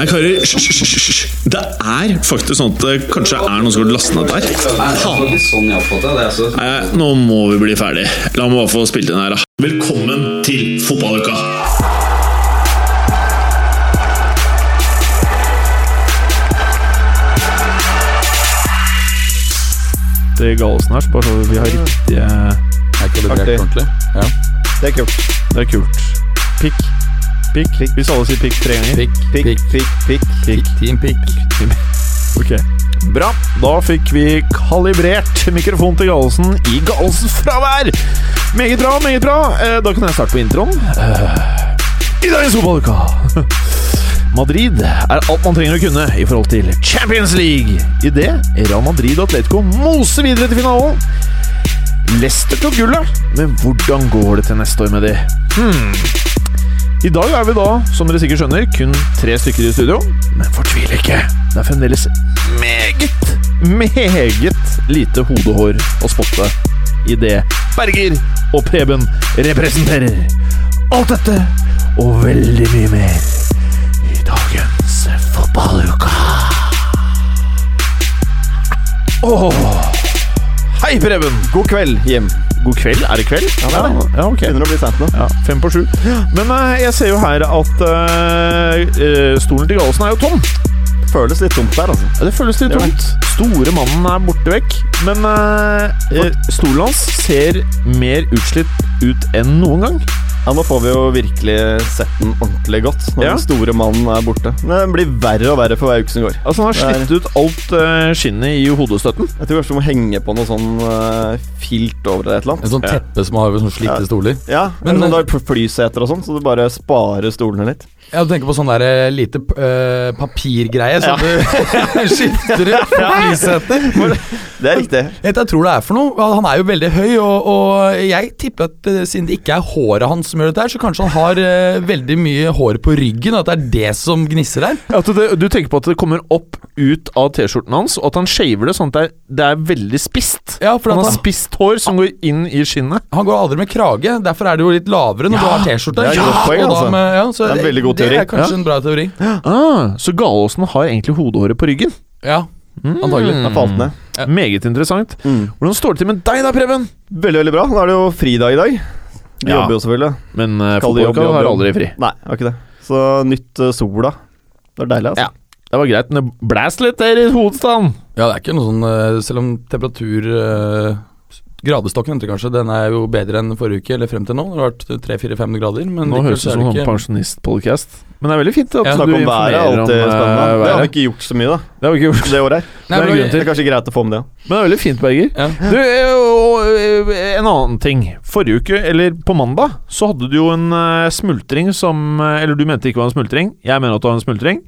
Nei, karer, hysj. Det er faktisk sånn at det kanskje er noen som har lastet ned der. sånn Nei, nå må vi bli ferdig. La meg bare få spilt inn her, da. Velkommen til fotballuka! Det er galt snart, bare så vi har riktige Er kalibrert Artig. ordentlig. Ja. Det er kult. Det er kult. Pikk. Pikk. Hvis alle sier pikk tre ganger. Pikk, pikk, pikk, pikk, pikk. Team pikk. Ok. Bra. Da fikk vi kalibrert mikrofon til Galesen i Galesens fravær. Meget bra, meget bra. Eh, Da kan jeg starte på introen. Eh, I dagens fotballuke Madrid er alt man trenger å kunne i forhold til Champions League. I det Real Madrid og Atletico moser videre til finalen. Leicester tok gullet, men hvordan går det til neste år med de? Hmm. I dag er vi da, som dere sikkert skjønner, kun tre stykker i studio. Men fortvil ikke. Det er fremdeles meget, meget lite hodehår å spotte i det Berger og Preben representerer. Alt dette og veldig mye mer i dagens fotballuka. Åh. Hei, Preben. God kveld, Jim. God kveld. Er det kveld? Ja, det er det. Ja, okay. Begynner å bli sent nå. Ja, fem på sju. Men uh, jeg ser jo her at eh, stolen til Gallosen er jo tom. Føles litt tomt der, altså. Ja, det føles litt tomt. Store mannen er borte vekk. Men eh, stolen hans ser mer utslitt ut enn noen gang. Ja, Nå får vi jo virkelig sett den ordentlig godt når Ja. den store mannen er borte. Men den blir verre og verre for hver uke som går. Altså Han har er- slitt ut alt uh, skinnet i hodestøtten. Jeg tror kanskje du må henge på noe sånn uh, filt over det et eller En annet. sånn Ja. teppe som har sånn slitte Ja. stoler. Ja, Men, men sånn eh, der flyseter og sånn, så du bare sparer stolene litt. Ja, du tenker på sånn der lite uh, papirgreie som du skifter ut på flyseter. Det er riktig. Jeg tror det er for noe? Han er jo veldig høy, og, og jeg tipper at siden det ikke er håret hans som gjør dette her, så kanskje han har eh, veldig mye hår på ryggen, at det er det som gnisser der. At det, du tenker på at det kommer opp ut av T-skjorten hans, og at han shaver det sånn at det er, det er veldig spist. Ja, for Han at har han, spisst hår som går inn i skinnet. han går aldri med krage, derfor er det jo litt lavere når du har T-skjorte. det og da altså. ja, så Det er en veldig god Det er kanskje Ja. en bra teori. Ah, så Galåsen har egentlig hodehåret på ryggen. Ja, antagelig. Den falt ned. Ja. Meget interessant. Mm. Hvordan står det til med deg da, Preben? Veldig, veldig bra. Nå er det jo fridag i dag. Vi Ja. jobber jo selvfølgelig. Men uh, Kall jobb, jobb, har aldri fri. Nei, var ikke det. Så nytt uh, sola. Det er deilig, altså. Ja. Det var greit, men det blæs litt der i hovedstaden. Ja, det er ikke noe sånn eh, Selv om temperatur eh, Gradestokken venter kanskje, den er jo bedre enn forrige uke, eller frem til nå. Det har vært 3-4-5 grader. Men Nå høres det ut som en ikke- pensjonistpodcast. Men det er veldig fint at Ja. du Snakke om været er om alltid spennende. spennende. Det har vi ikke gjort så mye, da. Det har vi ikke gjort. Det året her. Nei, det er Det er kanskje greit å få med det. Men det er veldig fint, Berger. Ja. Du, eh, og, eh, en annen ting. Forrige uke, eller på mandag, så hadde du jo en eh, smultring som eh, Eller du mente det ikke var en smultring. Jeg mener at det var en smultring.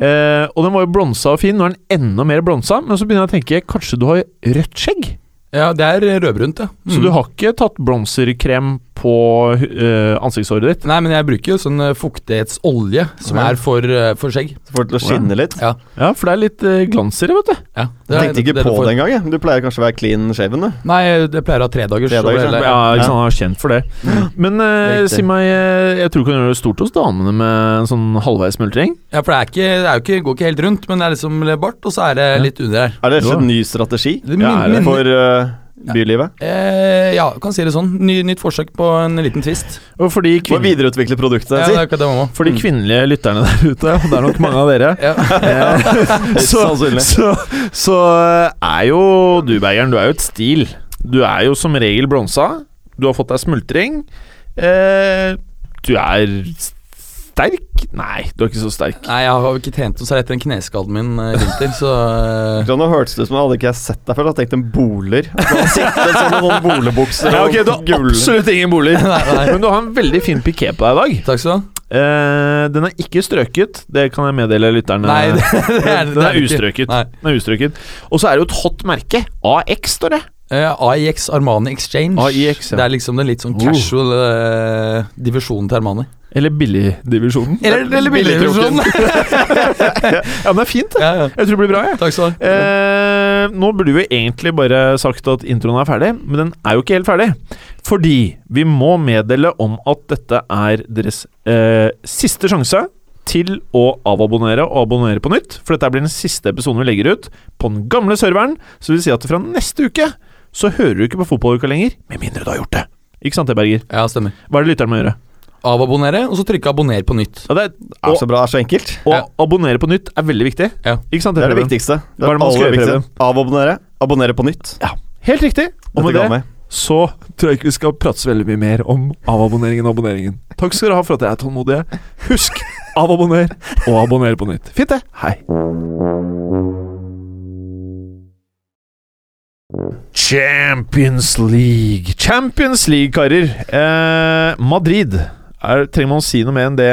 Eh, og den var jo blonsa og fin. Nå er den enda mer blonsa. Men så begynner jeg å tenke kanskje du har rødt skjegg? Ja, det er rødbrunt, ja. Så Mm. du har ikke tatt bronserkrem på uh, ansiktshåret ditt? Nei, men jeg bruker jo sånn eh, fuktighetsolje som Ja. er for, uh, for skjegg. Så får det til å skinne litt. Ja. Ja, for det er litt uh, glans i det, vet du. ja Jeg tenkte ikke det- på får- det engang. Du pleier kanskje å være clean shaven, du. Nei, jeg pleier å ha tredagers. Over hele- Ja, ikke sant, han er kjent for det. Men eh, si meg, eh, jeg tror du kan gjøre det stort hos damene med en sånn halvveis smultring. Ja, for det er ikke, det er jo ikke, går ikke helt rundt, men det er liksom bart, og så er det litt under her. Er det Jo. en ny strategi Det Ja, er det for uh, bylivet? eh, ja, kan si det sånn. Ny, nytt forsøk på en liten twist. Og for de, Må videreutvikle produktet, Ja, si. det er det man for de kvinnelige lytterne der ute, og det er nok mange av dere Ja. eh, så, så, så er jo du, Bergeren, du er jo et stil. Du er jo som regel blonsa. Du har fått deg smultring. Eh, du er sterk? Nei, du er ikke så sterk. Nei, jeg har ikke trent noe særlig etter den kneskaden min eh, i vinter, så eh, Så Nå hørtes det ut som jeg hadde ikke sett deg før. Jeg tenkt en boler. Sittet sånn med noen bolebukser Ja, ok, Du har gull. absolutt ingen boler, Nei, nei. Men du har en veldig fin piké på deg i dag. Takk skal du ha. Eh, den er ikke strøket, det kan jeg meddele lytterne. Nei, det, det er, den det er det ustrøket. Nei. Den er ustrøket. Og så er det jo et hot merke. AX, står det. Eh, AIX Armani Exchange. AIX, ja. Det er liksom den litt sånn Oh. casual uh, divisjonen til Armani. Eller billigdivisjonen. Eller, eller billigdivisjonen. Ja, men det er fint, ja, ja. Jeg tror det blir bra, jeg. Takk skal du ha. Eh, nå burde vi egentlig bare sagt at introen er ferdig, men den er jo ikke helt ferdig. Fordi vi må meddele om at dette er deres eh, siste sjanse til å avabonnere og abonnere på nytt. For dette blir den siste episoden vi legger ut på den gamle serveren. Så det vil si at fra neste uke så hører du ikke på Fotballuka lenger, med mindre du har gjort det. Ikke sant det, Berger? Ja, stemmer. Hva er det lytteren må gjøre? Avabonnere, og så trykke 'abonner på nytt'. Ja, det er, Det er så bra, det er så enkelt. å Ja. abonnere på nytt er veldig viktig. Ja. Ikke sant Det er det viktigste. Det er det aller viktigste. Avabonnere. Abonnere på nytt. Ja, helt riktig. Og med det så tror jeg ikke vi skal prate så veldig mye mer om avabonneringen og abonneringen. Takk skal dere ha for at jeg er tålmodig. Husk avabonner og abonner på nytt. Fint, det. Hei. Champions League. Champions League, karer. Eh, Madrid. Er, trenger man å si noe mer enn det,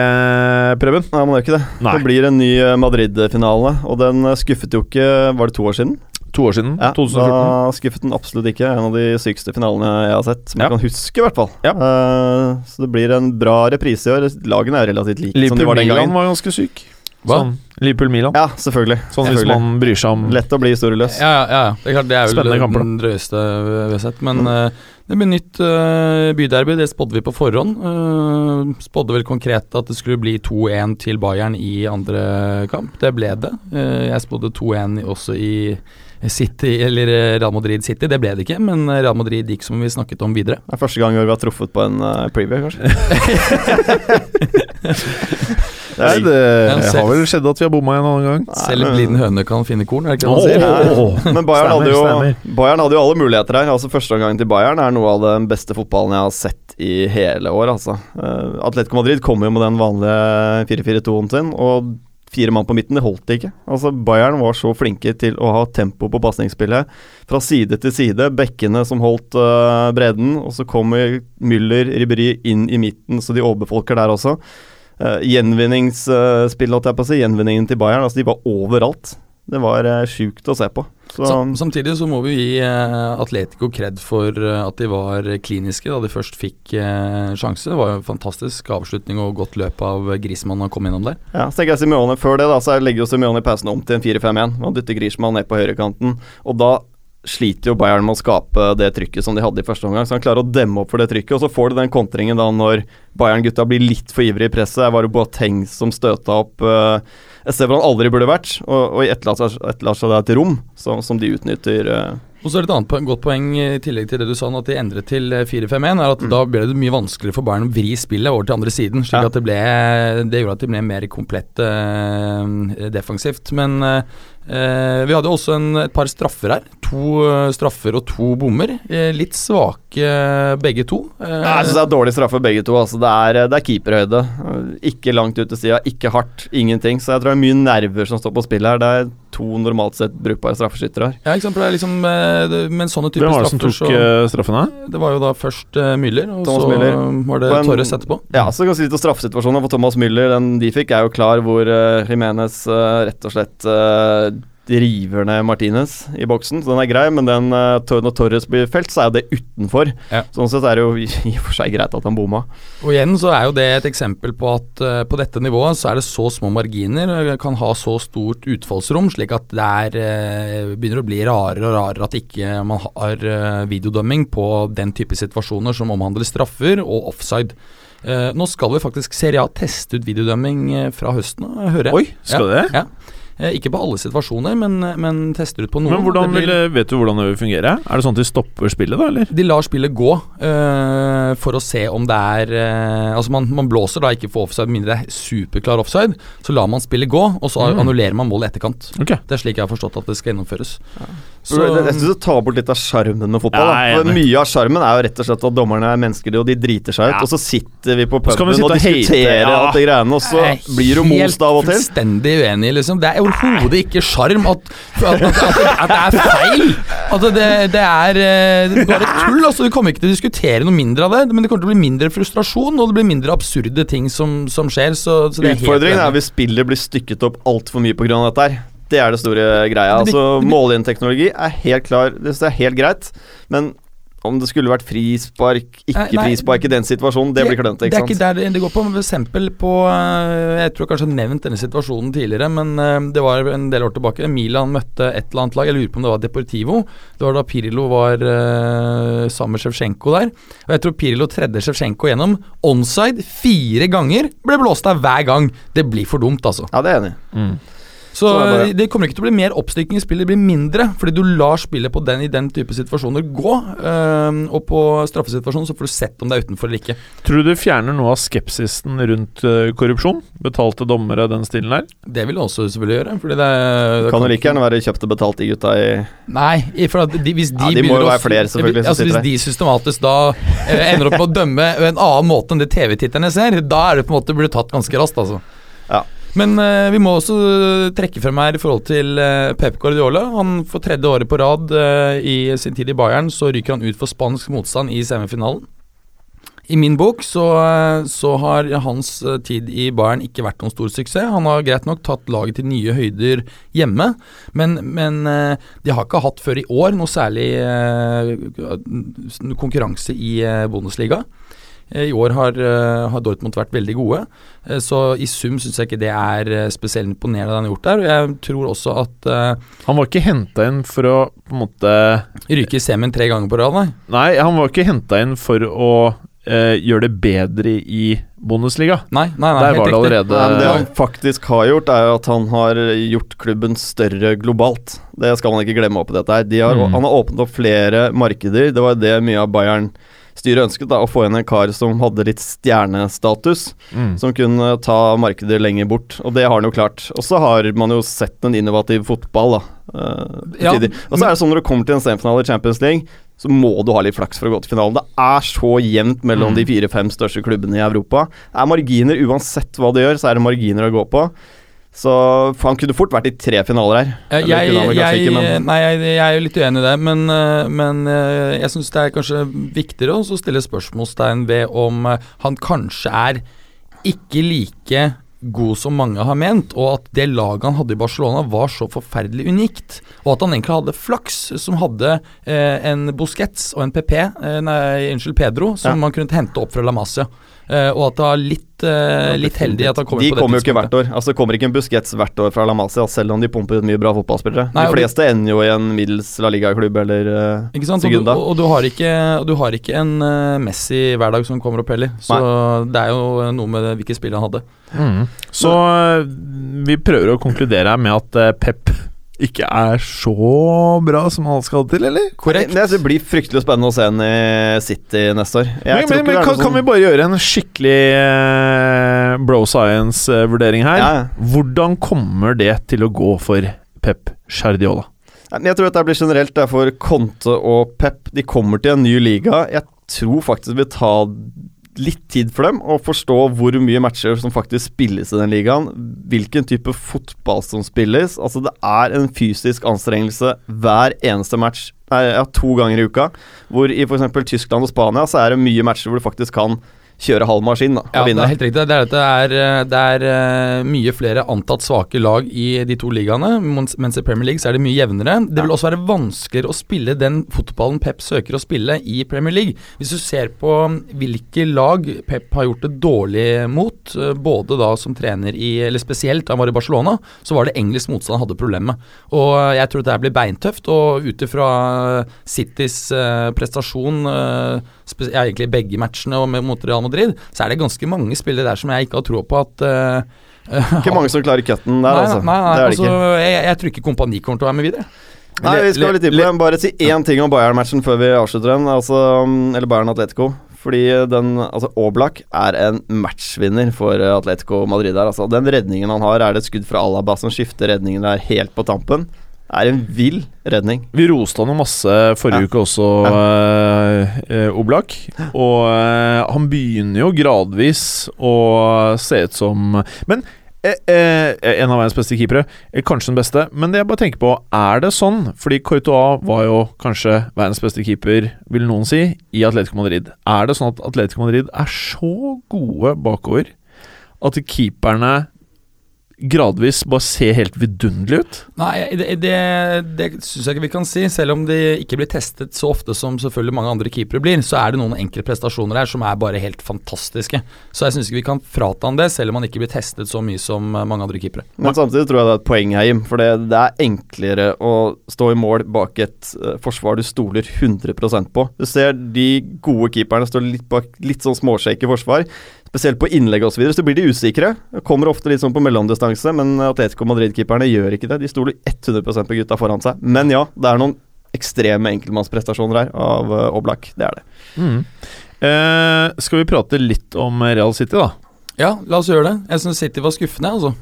Preben? Nei, man gjør ikke det. Nei. Det blir en ny eh, Madrid-finale, og den eh, skuffet jo ikke Var det to år siden? To år siden. Ja, 2014. Da skuffet den absolutt ikke. En av de sykeste finalene jeg har sett. Som Ja. jeg kan huske, i hvert fall. Ja. Eh, så det blir en bra reprise i år. Lagene er relativt like som de var den var ganske syk. Hva? Sånn, Liverpool-Milan. Ja, selvfølgelig. Sånn hvis selvfølgelig. man bryr seg om Lett å bli historieløs. Ja, ja, ja. Det er klart, det er vel kamper, den drøyeste vi har sett. Men uh, det blir nytt uh, byderby, det spådde vi på forhånd. Uh, spådde vel konkret at det skulle bli 2-1 til Bayern i andre kamp. Det ble det. Uh, jeg spådde 2-1 også i City, eller Real Madrid City. Det ble det ikke, men Real Madrid gikk som vi snakket om videre. Det er første gang i år vi har truffet på en uh, preview, kanskje. Nei, det selv- har vel skjedd at vi har bomma en annen gang. Selv en liten høne kan finne korn, er det ikke det man sier? Oh, Men Bayern hadde, jo, Bayern hadde jo alle muligheter her. Altså Førsteomgangen til Bayern er noe av den beste fotballen jeg har sett i hele år. Altså. Uh, Atletico Madrid kommer jo med den vanlige 4-4-2-en sin, og fire mann på midten, det holdt ikke. Altså Bayern var så flinke til å ha tempo på pasningsspillet. Fra side til side. Bekkene som holdt uh, bredden, og så kommer Müller, Ribéry inn i midten, så de overbefolker der også. Uh, Gjenvinningsspill, holdt jeg på å si. Gjenvinningen til Bayern. Altså, de var overalt. Det var uh, sjukt å se på. Så, Sam, samtidig så må vi gi uh, Atletico kred for uh, at de var kliniske da de først fikk uh, sjanse. Det var jo en fantastisk avslutning og godt løp av Grismann å komme innom der. ja, så tenker jeg Simeone Før det da, så legger jo Simeone i pausen om til en 4-5-1. Man dytter Grismann ned på høyrekanten. Og da sliter jo Bayern med å skape det trykket som de hadde i første omgang. Så han klarer å demme opp for det trykket, og så får du den kontringen da når Bayern-gutta blir litt for ivrige i presset. Det var jo Boateng som støta opp uh, et sted hvor han aldri burde vært, og, og etterlater seg et rom som, som de utnytter. Uh, Og så er det et annet poeng, godt poeng i tillegg til det du sa at de endret til eh, 4-5-1, er at da ble det mye vanskeligere for Bayern å vri spillet over til andre siden. slik Ja. at det ble Det gjorde at de ble mer komplett uh, defensivt. Men eh, eh, vi hadde også en, et par straffer her. To uh, straffer og to bommer. Eh, litt svake eh, begge to. Eh, Jeg syns det er dårlig straffe begge to. Altså, det, er, det er keeperhøyde. Ikke langt ut til sida, ikke hardt, ingenting. Så jeg tror det er mye nerver som står på spill her. Det er to normalt sett brukbare straffeskyttere her. ja, sant, det er liksom eh, det, Med sånne typer Hvem var det som tok så eh, straffene? Det var jo da først uh, Müller, og Thomas så Müller. var det en- Torres etterpå. Ja, så kan vi si litt om straffesituasjonen. For Thomas Müller, den de fikk, er jo klar hvor uh, Jimenez uh, rett og slett eh, river ned Martinez i boksen. Så den er grei, men den, eh, når Torres blir felt, så er jo det utenfor. Ja. Sånn sett er det jo i og for seg greit at han bomma. Og igjen så er jo det et eksempel på at uh, på dette nivået så er det så små marginer, eh, kan ha så stort utfallsrom, slik at det er, uh, begynner å bli rarere og rarere at ikke man har uh, videodømming på den type situasjoner som omhandler straffer og offside. Nå skal vi faktisk Serie A teste ut videodømming fra høsten, hører jeg. Oi, skal ja, det? Ja. Eh, ikke på alle situasjoner, men, men tester ut på noen. Men hvordan blir- vil, vet du hvordan det vil fungere? Er det sånn at de stopper spillet, da, eller? de lar spillet gå uh, for å se om det er uh, Altså man, man blåser da ikke for offside, mindre det er superklar offside. Så lar man spillet gå, og så Mm. annullerer man målet i etterkant. Okay. Det er slik jeg har forstått at det skal gjennomføres. Så, jeg syns det tar bort litt av sjarmen med fotball. Ja, mye av sjarmen er jo rett og slett at dommerne er mennesker, og de driter seg ut. Ja. Og så sitter vi på puben og og diskuterer ja. alt det greiene, og så blir du most av og til. Helt fullstendig uenig, liksom. Det er overhodet ikke sjarm at, at, at, at, det er feil. At det, det er eh, bare tull. Altså, vi kommer ikke til å diskutere noe mindre av det, men det kommer til å bli mindre frustrasjon, og det blir mindre absurde ting som, som skjer. Så, så det er Utfordringen er hvis spillet blir stykket opp altfor mye pga. dette her. Det er det store greia. Altså, Mål-inn-teknologi er helt klar, det er helt greit. Men om det skulle vært frispark, ikke Nei, frispark i den situasjonen, det blir klønete, Det er er ikke der det, det går på. For eksempel på eh, Jeg tror jeg kanskje har nevnt denne situasjonen tidligere, men eh, det var en del år tilbake. Milan møtte et eller annet lag, jeg lurer på om det var Deportivo. Det var da Pirlo var eh, sammen med Sjevtsjenko der. Og jeg tror Pirlo tredde Sjevtsjenko gjennom. Onside fire ganger. Ble blåst av hver gang. Det blir for dumt, altså. Ja, det er jeg enig i. Så Sånn er det. det kommer ikke til å bli mer oppstykking i spillet, det blir mindre. Fordi du lar spillet på den i den type situasjoner gå. eh, og på straffesituasjonen så får du sett om det er utenfor eller ikke. Tror du det fjerner noe av skepsisen rundt eh, korrupsjon? Betalte dommere, den stilen der? Det vil det også selvfølgelig gjøre. Fordi det, det Kan jo like gjerne være kjøpt og betalt, de gutta i Nei, for at de, hvis de Ja, de må jo være flere, selvfølgelig, Altså, hvis de systematisk da eh, ender opp med å dømme en annen måte enn det TV-titterne ser, da er det på en måte blir tatt ganske raskt, altså. Ja. Men eh, vi må også trekke frem her i forhold til eh, Pep Guardiola. Han For tredje året på rad eh, i sin tid i Bayern så ryker han ut for spansk motstand i semifinalen. I min bok så, eh, så har hans eh, tid i Bayern ikke vært noen stor suksess. Han har greit nok tatt laget til nye høyder hjemme, men, men eh, de har ikke hatt før i år noe særlig eh, konkurranse i eh, Bundesliga. Eh, I år har, eh, har Dortmund vært veldig gode, eh, så i sum syns jeg ikke det er spesielt imponerende det han har gjort der. Og jeg tror også at uh, Han var ikke henta inn for å på en måte ryke i semien tre ganger på rad, nei. Nei, han var ikke henta inn for å uh, gjøre det bedre i Bundesliga. Nei, nei, nei Der helt var det allerede Nei, men Det han faktisk har gjort, er jo at han har gjort klubben større globalt. Det skal man ikke glemme oppi dette her. De har, Mm. Han har åpnet opp flere markeder. Det var det mye av Bayern-styret ønsket, da, å få inn en kar som hadde litt stjernestatus. mm. Som kunne ta markedet lenger bort, og det har han jo klart. Og så har man jo sett en innovativ fotball, da. eh, Ja, og så er det sånn når du kommer til en semifinale i Champions League, så må du ha litt flaks for å gå til finalen. Det er så jevnt mellom Mm. de fire-fem største klubbene i Europa. Det er marginer, uansett hva du gjør, så er det marginer å gå på. Så han kunne fort vært i tre finaler her. Eh, Jeg, jeg, ikke, nei, jeg, er jo litt uenig i det, men, eh, men eh, jeg syns det er kanskje viktigere å stille spørsmålstegn ved om han kanskje er ikke like god som mange har ment, og at det laget han hadde i Barcelona var så forferdelig unikt. Og at han egentlig hadde flaks som hadde eh, en Busquets og en PP, eh, nei, unnskyld, Pedro, som Ja. man kunne hente opp fra La Masia. Eh, og at det var litt, eh, litt heldig at han kommer De på det kommer jo ikke hvert år. Altså Det kommer ikke en Busquets hvert år fra La Masia, selv om de pumper ut mye bra fotballspillere. Nei, de fleste ender jo i en middels La Liga-klubb eller eh, Ikke sant? Og du, og, du har ikke, du har ikke en eh, Messi hver dag som kommer opp heller. Så det er jo noe med hvilke spill han hadde. Mm. Så eh, vi prøver å konkludere her med at eh, Pep ikke er så bra som han skal til, eller? Korrekt. Det, Det blir fryktelig spennende å se ham i City neste år. Jeg Men, men, men kan, sånn... kan vi bare gjøre en skikkelig eh, bro science-vurdering her? Ja, ja. Hvordan kommer det til å gå for Pep Guardiola? Jeg tror at det blir generelt det er for Conte og Pep. De kommer til en ny liga. Jeg tror faktisk vi vil ta litt tid for dem å forstå hvor mye matcher som faktisk spilles i den ligaen. Hvilken type fotball som spilles. Altså Det er en fysisk anstrengelse hver eneste match. Nei, ja, to ganger i uka. Hvor i f.eks. Tyskland og Spania så er det mye matcher hvor du faktisk kan kjøre halv maskin da, og Ja, det er helt riktig. Det er, det er, eh, det er eh, mye flere antatt svake lag i de to ligaene, mens i Premier League så er det mye jevnere. Det vil også være vanskeligere å spille den fotballen Pep søker å spille i Premier League. Hvis du ser på hvilke lag Pep har gjort det dårlig mot, eh, både da som trener i Eller spesielt da han var i Barcelona, så var det engelsk motstand han hadde problemer med. Og jeg tror det her blir beintøft, og ut ifra Citys prestasjon ja, egentlig begge matchene og mot Real Madrid, så er det ganske mange spillere der som jeg ikke har tro på at uh, Ikke mange som klarer cutten der, Nei, altså. nei, nei, det er det altså, ikke. jeg, jeg tror ikke kompani kommer til å være med videre. Nei, vi skal litt inn på det. Bare si én ting om Bayern-matchen før vi avslutter den. Altså, eller Bayern Atletico. Fordi den Altså, Oblak er en matchvinner for uh, Atletico Madrid Der, Altså, den redningen han har, er det et skudd fra Alaba som skifter redningen der helt på tampen. Er en vill redning. Vi roste han jo masse forrige Ja. uke også, ja. eh, Oblak. Og eh, han begynner jo gradvis å se ut som Men eh, en av verdens beste keepere. Kanskje den beste. Men det jeg bare tenker på, er det sånn? Fordi Courtois var jo kanskje verdens beste keeper, vil noen si, i Atletico Madrid. Er det sånn at Atletico Madrid er så gode bakover at keeperne gradvis bare se helt vidunderlig ut? Nei, det, det, det syns jeg ikke vi kan si. Selv om de ikke blir testet så ofte som selvfølgelig mange andre keepere blir, så er det noen enkeltprestasjoner her som er bare helt fantastiske. Så jeg syns ikke vi kan frata han det, selv om han ikke blir testet så mye som eh, mange andre keepere. Men samtidig tror jeg det er et poeng her, Jim. For det, det er enklere å stå i mål bak et uh, forsvar du stoler 100% på. Du ser de gode keeperne står litt bak litt sånn småshake i forsvar. Spesielt på innlegg osv. Så, videre, så blir de usikre. Kommer ofte litt sånn på mellomdistanse, men Atletico Madrid-keeperne gjør ikke det. De stoler 100% på gutta foran seg. Men ja, det er noen ekstreme enkeltmannsprestasjoner her av uh, Oblak. Det er det. Mm. Eh, skal vi prate litt om Real City, da? Ja, la oss gjøre det. Jeg syns City var skuffende, altså.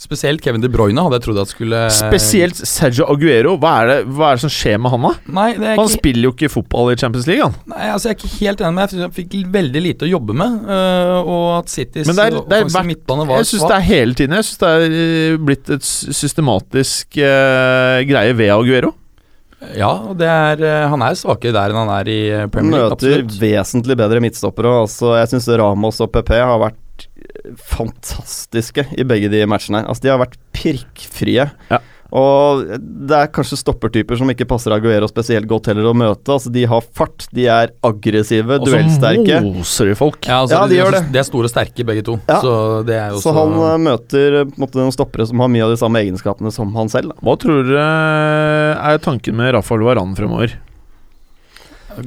Spesielt Kevin De Bruyne hadde jeg trodd at skulle Spesielt Sergio Aguero. Hva er, det, hva er det som skjer med han, da? Nei, det er Han ikke, spiller jo ikke fotball i Champions League, han. nei, altså jeg er ikke helt enig med deg. Jeg fikk veldig lite å jobbe med. øh, og at Citys Men det er- det er midtbane var Jeg syns det er hele tiden Jeg synes det er eh, blitt et systematisk uh, greie ved Aguero. Ja, og det er, øh, han er svakere der enn han er i øh, Premier League. Møter Absolutt. vesentlig bedre midtstoppere. Altså, jeg syns Ramos og PP har vært fantastiske i begge de matchene. Altså, de har vært prikkfrie. Ja. Og det er kanskje stoppertyper som ikke passer Aguero spesielt godt heller å møte. Altså, de har fart, de er aggressive, Og så duellsterke. moser de folk. Ja, altså, Ja, de de, gjør det. de er store og sterke begge to. Ja. Så det er jo Så han uh, møter eh, måte noen stoppere som har mye av de samme egenskapene som han selv. Da. Hva tror dere er tanken med Rafael Varan fremover?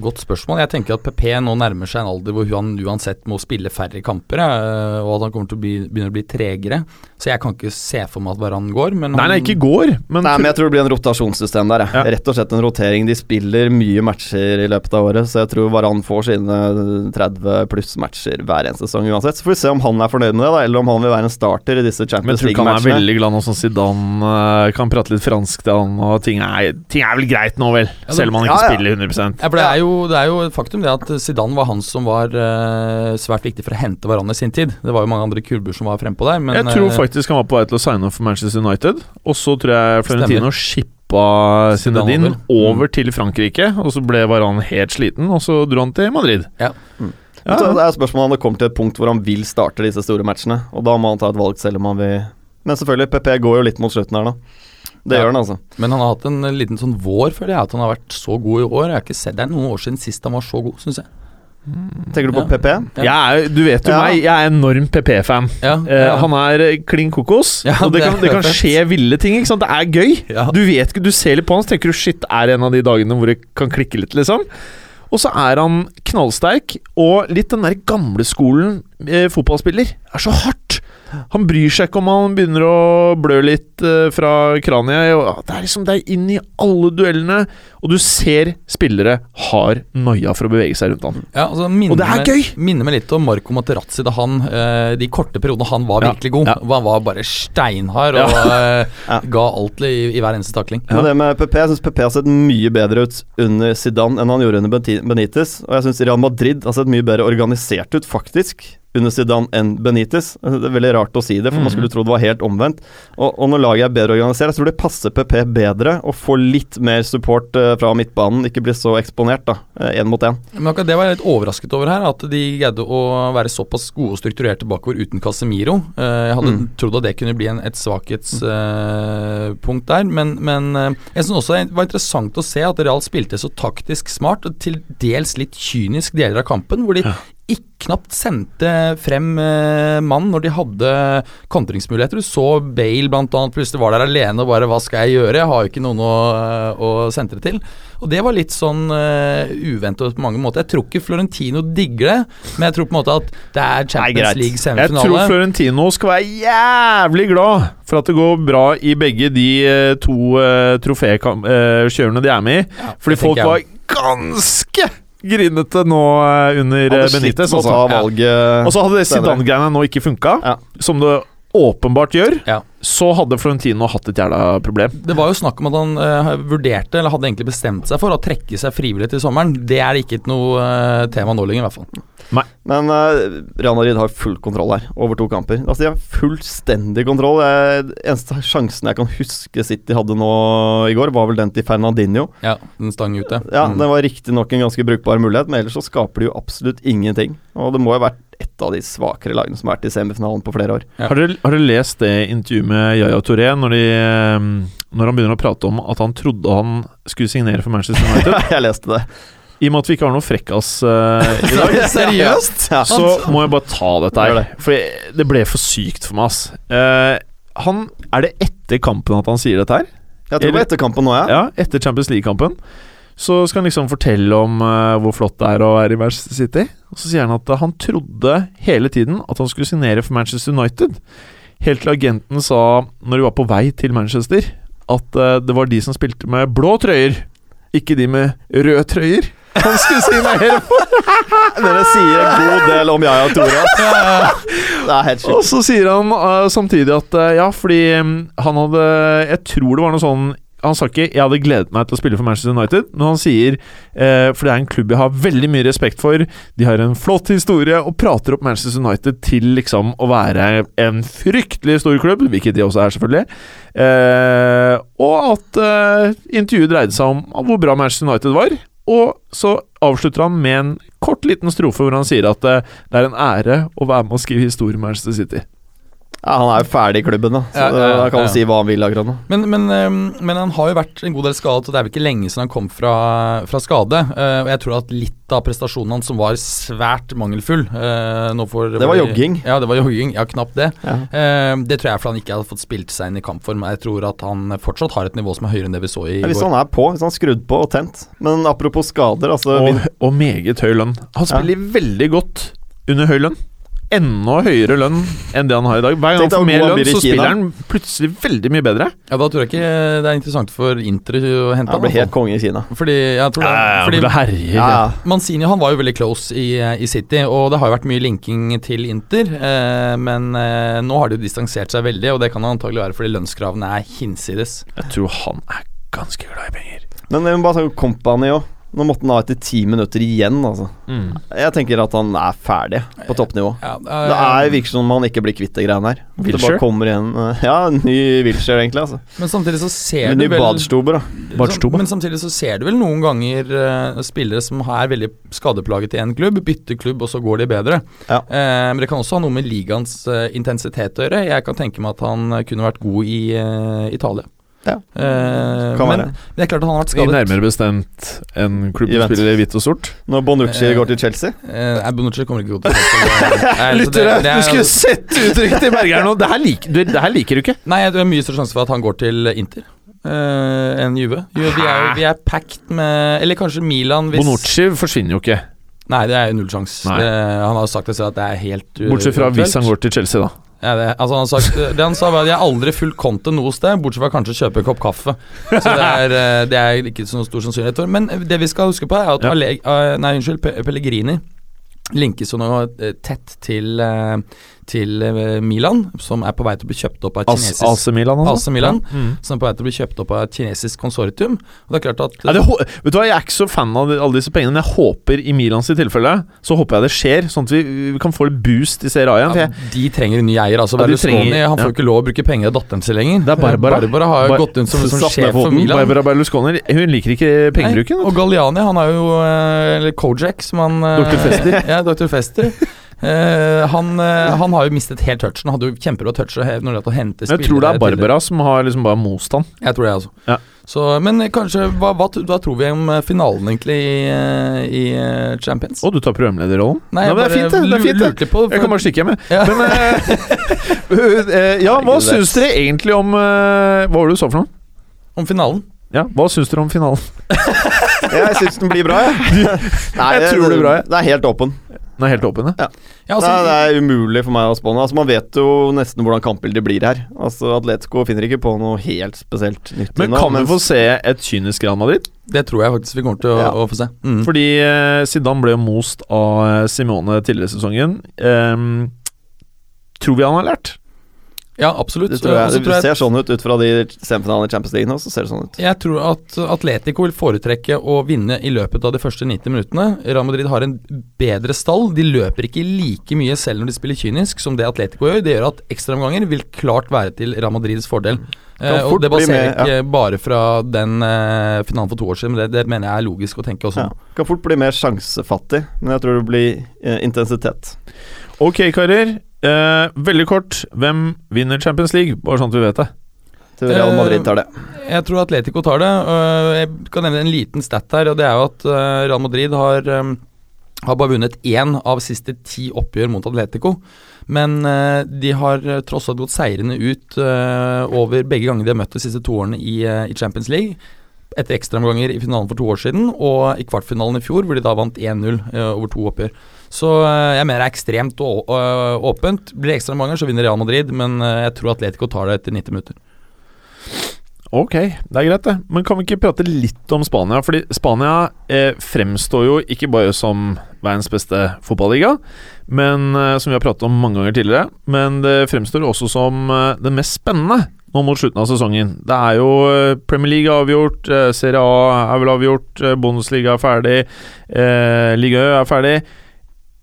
Godt spørsmål. Jeg tenker at PP nå nærmer seg en alder hvor han uansett må spille færre kamper, eh, og at han kommer til å bli, begynne å bli tregere. Så jeg kan ikke se for meg at Varan går, men Nei, han, nei, ikke går, men, Nei, men jeg tror det blir en rotasjonssystem der. Ja. Rett og slett en rotering. De spiller mye matcher i løpet av året, så jeg tror Varan får sine 30 pluss matcher hver eneste sesong uansett. Så får vi se om han er fornøyd med det, da, eller om han vil være en starter i disse Champions men jeg tror ikke han er veldig glad nå som Zidane eh, kan prate litt fransk til han, og ting er, ting er vel greit nå, vel? Selv om han ikke ja, ja. spiller 100 Ja, for det er, jo, det er jo et faktum det at Zidane var han som var uh, svært viktig for å hente hverandre i sin tid. Det var jo mange andre kurver som var frempå der, men Jeg tror eh, faktisk han var på vei til å signe opp for Manchester United, og så tror jeg Florentino shippa Zidane Zinedine over. over til Frankrike, og så ble Varan helt sliten, og så dro han til Madrid. Ja. Så Ja, det er spørsmålet om det kommer til et punkt hvor han vil starte disse store matchene, og da må han ta et valg selv om han vil Men selvfølgelig, PP går jo litt mot slutten her, da. Det Ja. gjør han, altså. Men han har hatt en liten sånn vår, føler jeg, at han har vært så god i år. Jeg har ikke sett Det er noen år siden sist han var så god, syns jeg. Tenker du på Ja. PP? Jeg er, du vet jo Ja. meg, jeg er enorm PP-fan. Ja, Eh, ja. Han er eh, klin kokos, Ja, og det det kan, det kan skje ville ting. Ikke sant? Det er gøy. Ja. Du vet ikke, du ser litt på han, så tenker du shit, er det en av de dagene hvor det kan klikke litt, liksom? Og så er han knallsterk, og litt den der gamle skolen eh, fotballspiller. Er så hardt! Han bryr seg ikke om han begynner å blø litt eh, fra kraniet. Det er liksom det er inn i alle duellene, og du ser spillere har noia for å bevege seg rundt han. Ja, altså, Og det er gøy! Minner meg litt om Marco Materazzi da han eh, De korte periodene han var Ja, virkelig god. ja. Hvor Han var bare steinhard og eh, Ja. ga alt i, i hver eneste takling. Men det med PP, jeg syns PP har sett mye bedre ut under Zidane enn han gjorde under Benitez. Og jeg syns Real Madrid har sett mye bedre organisert ut, faktisk, under Zidane enn Benitez. Det er veldig rart å si det, for man skulle tro det var helt omvendt. Og, og når laget er bedre organisert, jeg tror det passer PP bedre å få litt mer support eh, fra midtbanen, ikke bli så eksponert, da, én mot én. Men akkurat det var jeg litt overrasket over her, at de greide å være såpass gode og strukturerte bakover uten Casemiro. Eh, jeg hadde Mm. trodd at det kunne bli en, et svakhetspunkt der, men, men eh, jeg syns også det var interessant å se at Real spilte så taktisk smart, og til dels litt kynisk deler av kampen, hvor de ikke knapt sendte frem eh, mann når de hadde kontringsmuligheter. Du så Bale annet plutselig var der alene og bare 'hva skal jeg gjøre', jeg har jo ikke noen å, å sentre til. Og det var litt sånn uh, uventet på mange måter. Jeg tror ikke Florentino digger det, men jeg tror på en måte at det er Champions League League Jeg tror. Florentino skal være jævlig glad for at det går bra i begge de eh, to uh, trofékjørene de er med i. Ja, Fordi folk var ganske grinete nå eh, under eh, Benitez. Altså. valget Og så hadde. Zidane-greiene nå ikke funka, Ja. som det åpenbart gjør, Ja. så hadde Florentino hatt et jævla problem. Det var jo snakk om at han uh, vurderte, eller hadde egentlig bestemt seg for, å trekke seg frivillig til sommeren. Det er ikke noe uh, tema nå lenger, i hvert fall. Men uh, Real Madrid har full kontroll her, over to kamper. Altså De har fullstendig kontroll. Jeg, eneste sjansen jeg kan huske City hadde nå i går, var vel den til Fernandinho. Ja, den stang ute. Ja, Mm. Den var riktignok en ganske brukbar mulighet, men ellers så skaper de jo absolutt ingenting. Og det må jo ha vært et av de svakere lagene som har vært i semifinalen på flere år. Ja. Har, dere, har dere lest det intervjuet med Yaya Touré når, de, eh, når han begynner å prate om at han trodde han skulle signere for Manchester United? jeg leste det. I og med at vi ikke har noe frekkas uh, i dag, Seriøst? Ja. så må jeg bare ta dette her. For jeg- det ble for sykt for meg, ass. Uh, han, er det etter kampen at han sier dette her? Jeg tror det var etter kampen nå, ja. Ja, etter Champions League-kampen. Så skal han liksom fortelle om uh, hvor flott det er å være i Manchester City. Og så sier han at han trodde hele tiden at han skulle signere for Manchester United. Helt til agenten sa, når de var på vei til Manchester, at det var de som spilte med blå trøyer, ikke de med røde trøyer. Han skulle signere for! Dere sier en god del om Yaya Tore. ass. Det er helt Og så sier han uh, samtidig at uh, ja, fordi um, han hadde Jeg tror det var noe sånn han sa ikke 'jeg hadde gledet meg til å spille for Manchester United', men han sier eh, For det er en klubb jeg har veldig mye respekt for. De har en flott historie og prater opp Manchester United til liksom å være en fryktelig stor klubb, hvilket de også er, selvfølgelig. Eh, og at eh, intervjuet dreide seg om hvor bra Manchester United var. Og så avslutter han med en kort liten strofe hvor han sier at eh, det er en ære å være med å skrive historie i Manchester City. Ja, han er jo ferdig i klubben, da. Så Ja, ja, da kan han si hva han vil akkurat nå. Men, men, ehm, men han har jo vært en god del skadet, og det er vel ikke lenge siden han kom fra, fra skade. Eh, og jeg tror at litt av prestasjonen hans som var svært mangelfull eh, nå for, Det var jogging. Ja, det var jogging. Ja, knapt det. Ja. Eh, det tror jeg er fordi han ikke har fått spilt seg inn i kampform. Jeg tror at han fortsatt har et nivå som er høyere enn det vi så i Ja, hvis går. han er på, hvis han er skrudd på og tent. Men apropos skader, altså Og, og meget høy lønn. Han spiller veldig godt under høy lønn. Enda høyere lønn enn det han har i dag. Hver gang han får mer lønn, så spiller han plutselig veldig mye bedre. Ja, Da tror jeg ikke det er interessant for Inter å hente Han han. helt konge i Kina. Fordi jeg tror det, fordi det. Ja, ja. Mancini han var jo veldig close i, i City, og det har jo vært mye linking til Inter. Eh, men eh, nå har de jo distansert seg veldig, og det kan antagelig være fordi lønnskravene er hinsides. Jeg tror han er ganske glad i penger. Men må bare sånn Company òg. Nå måtte han ha etter ti minutter igjen, altså. Jeg tenker at han er ferdig på toppnivå. Ja, Det er virker som om han ikke blir kvitt de greiene her. Det bare kommer igjen eh, Ja, en ny Wilshere, egentlig. altså Men samtidig så ser du vel Badstuber, da. Badstuber. Men samtidig så ser du vel noen ganger uh, spillere som er veldig skadeplaget i en klubb, bytter klubb, og så går de bedre. Ja. Uh, men det kan også ha noe med ligaens intensitet å gjøre. Jeg kan tenke meg at han kunne vært god i Italia. Ja. Eh, Kan men være. det er klart at han har vært I skadet. nærmere bestemt en klubb som spiller i hvitt og sort. Når Bonucci Eh, går til Chelsea. Eh, nei, Bonucci kommer ikke godt til Chelsea. Lyttere, du skulle sett uttrykket til Berger nå! Det her, lik, du, det her liker du ikke. Nei, det er mye større sjanse for at han går til Inter. Uh, enn Juve. Juve Vi er, vi er packed med Eller kanskje Milan hvis Bonucci forsvinner jo ikke. Nei, det er jo null sjanse. Han har sagt det selv at det er helt uh, Bortsett fra hvis han går til Chelsea, da. Ja, det, altså han sagt, det han sa var at jeg har aldri fulgt kontoen noe sted, bortsett fra kanskje kjøpe en kopp kaffe. Så det er, eh, det er ikke så stor sannsynlighet for. Men det vi skal huske på, er at Ja. Ale, eh, nei, unnskyld, Pellegrini linkes jo nå eh, tett til, eh, til eh, Milan, som er på vei til å bli kjøpt opp av et kinesisk AC Milan, altså. AC Milan, Ja. Mm. som er på vei til å bli kjøpt opp av et kinesisk konsortium. Og det er klart at er det, vet du hva, Jeg er ikke så fan av alle disse pengene, men jeg håper i Milans tilfelle Så håper jeg det skjer, sånn at vi, vi kan få litt boost i Serie A igjen. Ja, de trenger en ny eier. Altså Ja, Berlusconi han får ikke lov å bruke penger av datteren sin lenger. Det er Barbara. Barbara har jo Bar- gått rundt som, som sjef for. Milan. Barbara Berlusconi hun liker ikke pengebruken. Nei, og Galliani, han er jo eh, Eller Kojak, som han eh, Dr. Fester. ja, Dr. Fester. Eh, han, eh, han har jo mistet helt touchen. Hadde jo kjempebra touch når det å hente Jeg tror det er Barbara som har liksom bare most han. Jeg tror det, altså. Ja. Så, men kanskje hva, hva, hva tror vi om eh, finalen, egentlig, i, i Champions? Å, du tar programlederrollen? Nei, Nei det er fint, det. det, er fint, det. på Jeg kan bare stikke hjem, jeg. Ja. Men eh, eh, Ja, hva syns dere egentlig om Hva var det du sa for noe? Om finalen? Ja, Hva syns dere om finalen? Jeg syns den blir bra, jeg. Nei, Jeg tror det blir bra, jeg. Det er helt åpen. Den er helt åpen, ja. Ja, altså, Nei, det er umulig for meg å spå. Altså, man vet jo nesten hvordan kampbildet blir her. Altså, Atletico finner ikke på noe helt spesielt nytt Men nå, kan vi få se et kynisk Real Madrid? det tror jeg faktisk vi kommer til å, Ja. å få se. Mm. Fordi eh, Zidane ble most av eh, Simone tidligere i sesongen. Ehm, tror vi han har lært? Ja, absolutt. Det, tror jeg, det tror jeg- ser sånn ut ut fra de semifinalene i Champions League nå. Så ser det sånn ut. Jeg tror at Atletico vil foretrekke å vinne i løpet av de første 90 minuttene. Real Madrid har en bedre stall. De løper ikke like mye selv når de spiller kynisk som det Atletico gjør. Det gjør at ekstraomganger vil klart være til Real Madrids fordel. Eh, og Det baserer med, ja. ikke bare fra den eh, finalen for to år siden, men det, det mener jeg er logisk å tenke også. Ja. Kan fort bli mer sjansefattig, men jeg tror det blir eh, intensitet. Ok, karer. Eh, veldig kort. Hvem vinner Champions League? Bare sånn at vi vet det. Til Real Madrid tar det. Jeg tror Atletico tar det. Øh, Jeg kan nevne en liten stat her, og det er jo at øh, Real Madrid har, har bare vunnet én av siste ti oppgjør mot Atletico. Men de har tross alt gått seirende ut over begge ganger de har møtt de siste to årene i, i Champions League. Etter ekstraomganger i finalen for to år siden, og i kvartfinalen i fjor, hvor de da vant 1-0 øh, over to oppgjør. Så øh, jeg mener det er ekstremt åpent. Blir det ekstraomganger, så vinner Real Madrid, men øh, jeg tror Atletico tar det etter 90 minutter. Ok, det er greit, det. Men kan vi ikke prate litt om Spania? Fordi Spania eh, fremstår jo ikke bare som verdens beste fotballiga, men eh, som vi har pratet om mange ganger tidligere. Men det fremstår også som eh, det mest spennende nå mot slutten av sesongen. Det er jo eh, Premier League er avgjort, eh, Serie A er vel avgjort, eh, Bundesliga er ferdig, eh, Liga Ø er ferdig.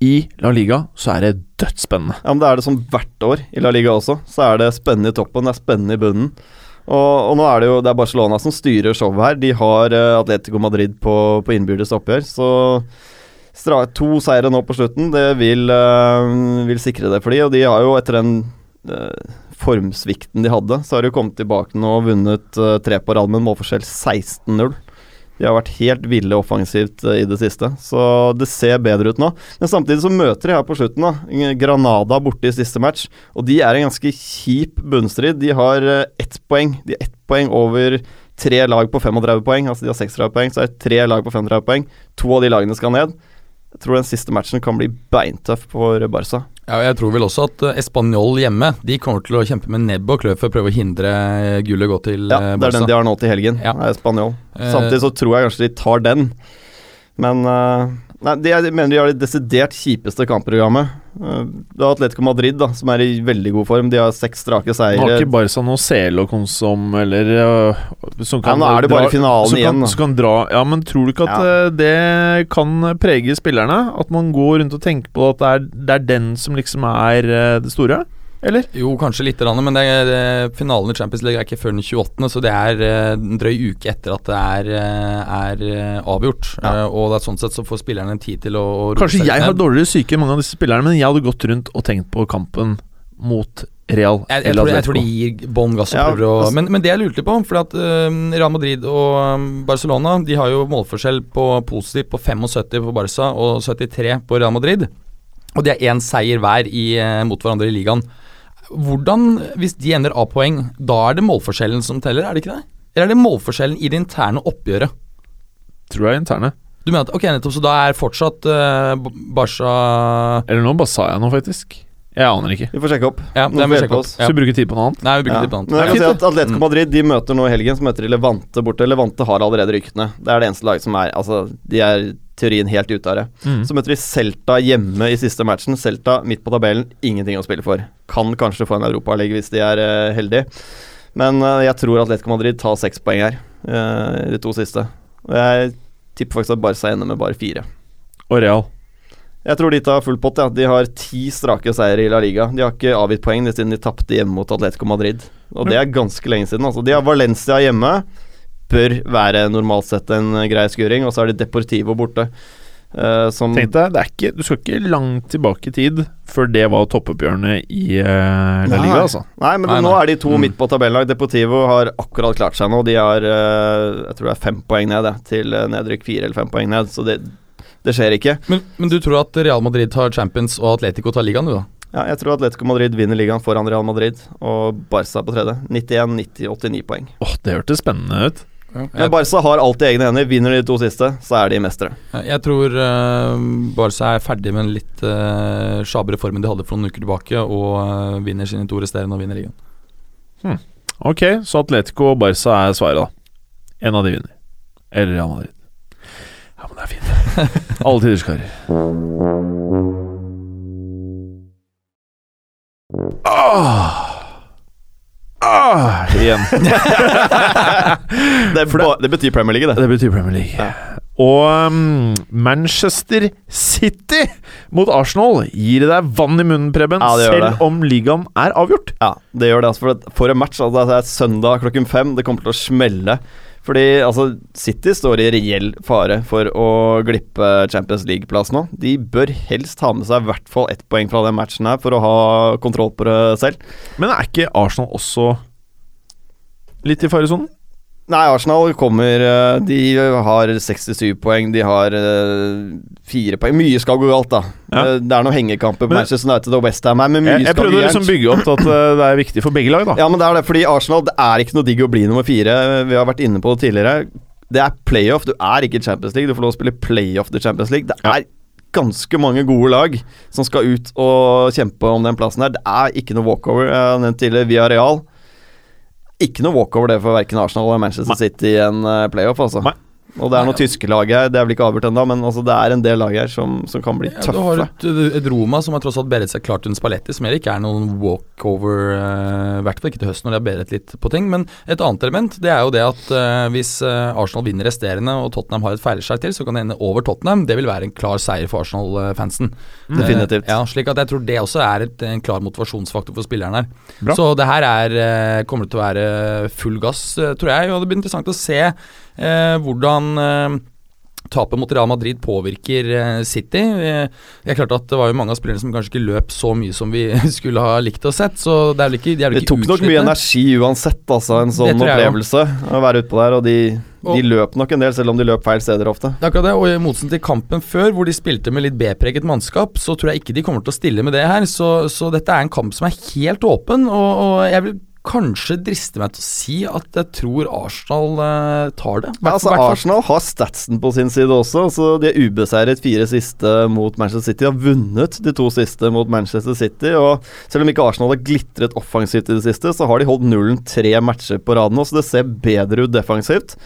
I La Liga så er det dødsspennende. Ja, men Det er det som hvert år i La Liga også. Så er det spennende i toppen, det er spennende i bunnen. Og, og nå er det jo det er Barcelona som styrer showet her. De har eh, Atletico Madrid på, på innbyrdes oppgjør. Så stra, to seire nå på slutten, det vil, eh, vil sikre det for de, Og de har jo etter den eh, formsvikten de hadde, så har de kommet tilbake nå og vunnet eh, tre på rad med en målforskjell 16-0. De har vært helt ville offensivt eh, i det siste, så det ser bedre ut nå. Men samtidig så møter de her på slutten da Granada borte i siste match, og de er en ganske kjip bunnstrid. De har eh, ett poeng. De har ett poeng over tre lag på 35 poeng. Altså de har 36 poeng, så er det tre lag på 35 poeng. To av de lagene skal ned. Jeg tror den siste matchen kan bli beintøff for Barca. Ja, jeg tror vel også at eh, Español hjemme De kommer til å kjempe med nebb og klør for å prøve å hindre Gullet gullet gå til Ja, eh, det er den de har nå til helgen. Ja. Eh, Samtidig så tror jeg kanskje de tar den. Men uh, Nei, de jeg mener de har det desidert kjipeste kampprogrammet. Uh, det er Atletico Madrid, da, som er i veldig god form. De har seks strake seire. har ikke Barca noe Celocon som eller øh, som Ja, nå er det bare finalen igjen, Kan, da. som kan dra, ja, men tror du ikke at Ja. øh, det kan prege spillerne? At man går rundt og tenker på at det er, det er den som liksom er det store? Eller? Jo, kanskje litt, men det er, finalen i Champions League er ikke før den 28., så det er eh, en drøy uke etter at det er, eh, er eh, avgjort. Ja. Eh, og det er sånn sett så får spillerne en tid til å, å Kanskje jeg har dårligere syke enn mange av disse spillerne, men jeg hadde gått rundt og tenkt på kampen mot Real jeg, jeg, tror, jeg tror de gir bånn gass Ja, altså- men, men det jeg lurte på, for at eh, Real Madrid og um, Barcelona De har jo målforskjell på positivt på 75 på Barca og 73 på Real Madrid. Og de har én seier hver i, eh, mot hverandre i ligaen. Hvordan, hvis de ender A-poeng, da er det målforskjellen som teller, er det ikke det? Eller er det målforskjellen i det interne oppgjøret? Tror jeg er interne. Du mener at, ok, nettopp, Så da er fortsatt uh, Barca Eller nå bare sa jeg noe, faktisk. Jeg aner ikke. Vi får sjekke opp. Ja, det må vi sjekke opp. Ja. Så vi bruker tid på noe annet? Nei, vi bruker Ja. tid på annet. Men jeg kan si at Atletico Mm. Madrid de møter nå i helgen, møter de Levante borte. Levante har allerede ryktene. Det er det eneste laget som er Altså, de er teorien helt ute av det. Mm. Så møter de Celta hjemme i siste matchen. Celta midt på tabellen, ingenting å spille for. Kan kanskje få en europaliga hvis de er uh, heldige. Men uh, jeg tror Atletico Madrid tar seks poeng her, uh, de to siste. Og jeg tipper faktisk at Barca ender med bare fire. Og Real. Jeg tror de tar full pott. Ja. De har ti strake seire i La Liga. De har ikke avgitt poeng siden de tapte hjemme mot Atletico Madrid. Og det er ganske lenge siden. Altså. De har Valencia hjemme. Bør være normalt sett en eh, grei skuring. Og så er de Deportivo borte. Uh, som Tenk deg, det ikke, du skal ikke langt tilbake i tid før det var toppoppgjørene i uh, La Nei. Liga, altså. Nei, men Nei, nå er de to Mm. midt på tabellag. Deportivo har akkurat klart seg nå. De har uh, jeg tror det er fem poeng ned til nedrykk fire eller fem poeng ned. Så det, det skjer ikke. Men, men du tror at Real Madrid tar Champions og Atletico tar ligaen, du da? Ja, jeg tror Atletico Madrid vinner ligaen foran Real Madrid, og Barca på tredje. 91, 90, 89 poeng. Åh, det hørtes spennende ut. Men Barca har alltid egne hender. Vinner de to siste, så er de mestere. jeg tror uh, Barca er ferdig med den litt uh, sjabre formen de hadde for noen uker tilbake, og uh, vinner sine to resterende og vinner ligaen. Ok, så Atletico og Barca er svaret, da. En av de vinner. Eller Real Madrid. Ja, men det er fint. Alle tiders karer. Ah. Ah, igjen. Det, ba- det betyr Premier League, det. Det betyr Premier League. Og um, Manchester City mot Arsenal gir deg vann i munnen, Preben, Ja, selv det. om ligaen er avgjort. Ja, det gjør det. Altså, for, for en match. Altså, det er søndag klokken fem. Det kommer til å smelle. Fordi altså, City står i reell fare for å glippe Champions League-plass nå. De bør helst ha med seg i hvert fall ett poeng fra den matchen her for å ha kontroll på det selv. Men er ikke Arsenal også litt i faresonen? Nei, Arsenal kommer eh, De har 67 poeng, de har eh, fire poeng. Mye skal gå galt, da. Ja. Eh, Det er noen hengekamper på Manchester United og Westham her, men mye Jeg, jeg skal prøvde å liksom bygge opp til at det er viktig for begge lag, da. Ja, men det er det, fordi Arsenal Det er ikke noe digg å bli nummer fire. Vi har vært inne på det tidligere. Det er playoff, du er ikke Champions League. Du får lov å spille playoff til Champions League. Det er ganske mange gode lag som skal ut og kjempe om den plassen her. Det er ikke noe walkover. Jeg har nevnt tidligere via Real. Ikke noe walkover det for verken Arsenal eller Manchester Nei. City i en eh, playoff, altså. Nei. Og det er noen tyske lag her, det er vel ikke avgjort ennå, men altså, det er en del lag her som, som kan bli Ja, du har et, et Roma som har tross alt bedret seg klart under Spalletti, som heller ikke er noen walkover, i uh, hvert fall ikke til høsten når de har bedret litt på ting. Men et annet element det er jo det at uh, hvis eh, Arsenal vinner resterende og Tottenham har et feilskjær til, så kan det ende over Tottenham. Det vil være en klar seier for Arsenal-fansen. Definitivt. Eh, ja, slik at jeg tror det også er et, en klar motivasjonsfaktor for spilleren her. Bra. Så det her er, eh, kommer til å være full gass, eh, tror jeg. Og det blir interessant å se eh, hvordan eh, Tapet mot Real Madrid påvirker eh, City. Eh, det er klart at det var jo mange av spillerne som kanskje ikke løp så mye som vi skulle ha likt å sett, så det er vel ikke, de er vel Det tok nok mye energi uansett, altså, en sånn opplevelse. Å være utpå der, og de, de løp nok en del, selv om de løp feil steder ofte. Det er akkurat det, og I motsetning til kampen før, hvor de spilte med litt B-preget mannskap, så tror jeg ikke de kommer til å stille med det her. Så, så dette er en kamp som er helt åpen, og, og jeg vil kanskje driste meg til å si at jeg tror Arsenal eh, tar det. Ja, altså, Arsenal har statsen på sin side også. Så De er ubeseiret fire siste mot Manchester City. De Har vunnet de to siste mot Manchester City. Og Selv om ikke Arsenal har glitret offensivt i det siste, så har de holdt nullen tre matcher på rad nå, så det ser bedre ut defensivt.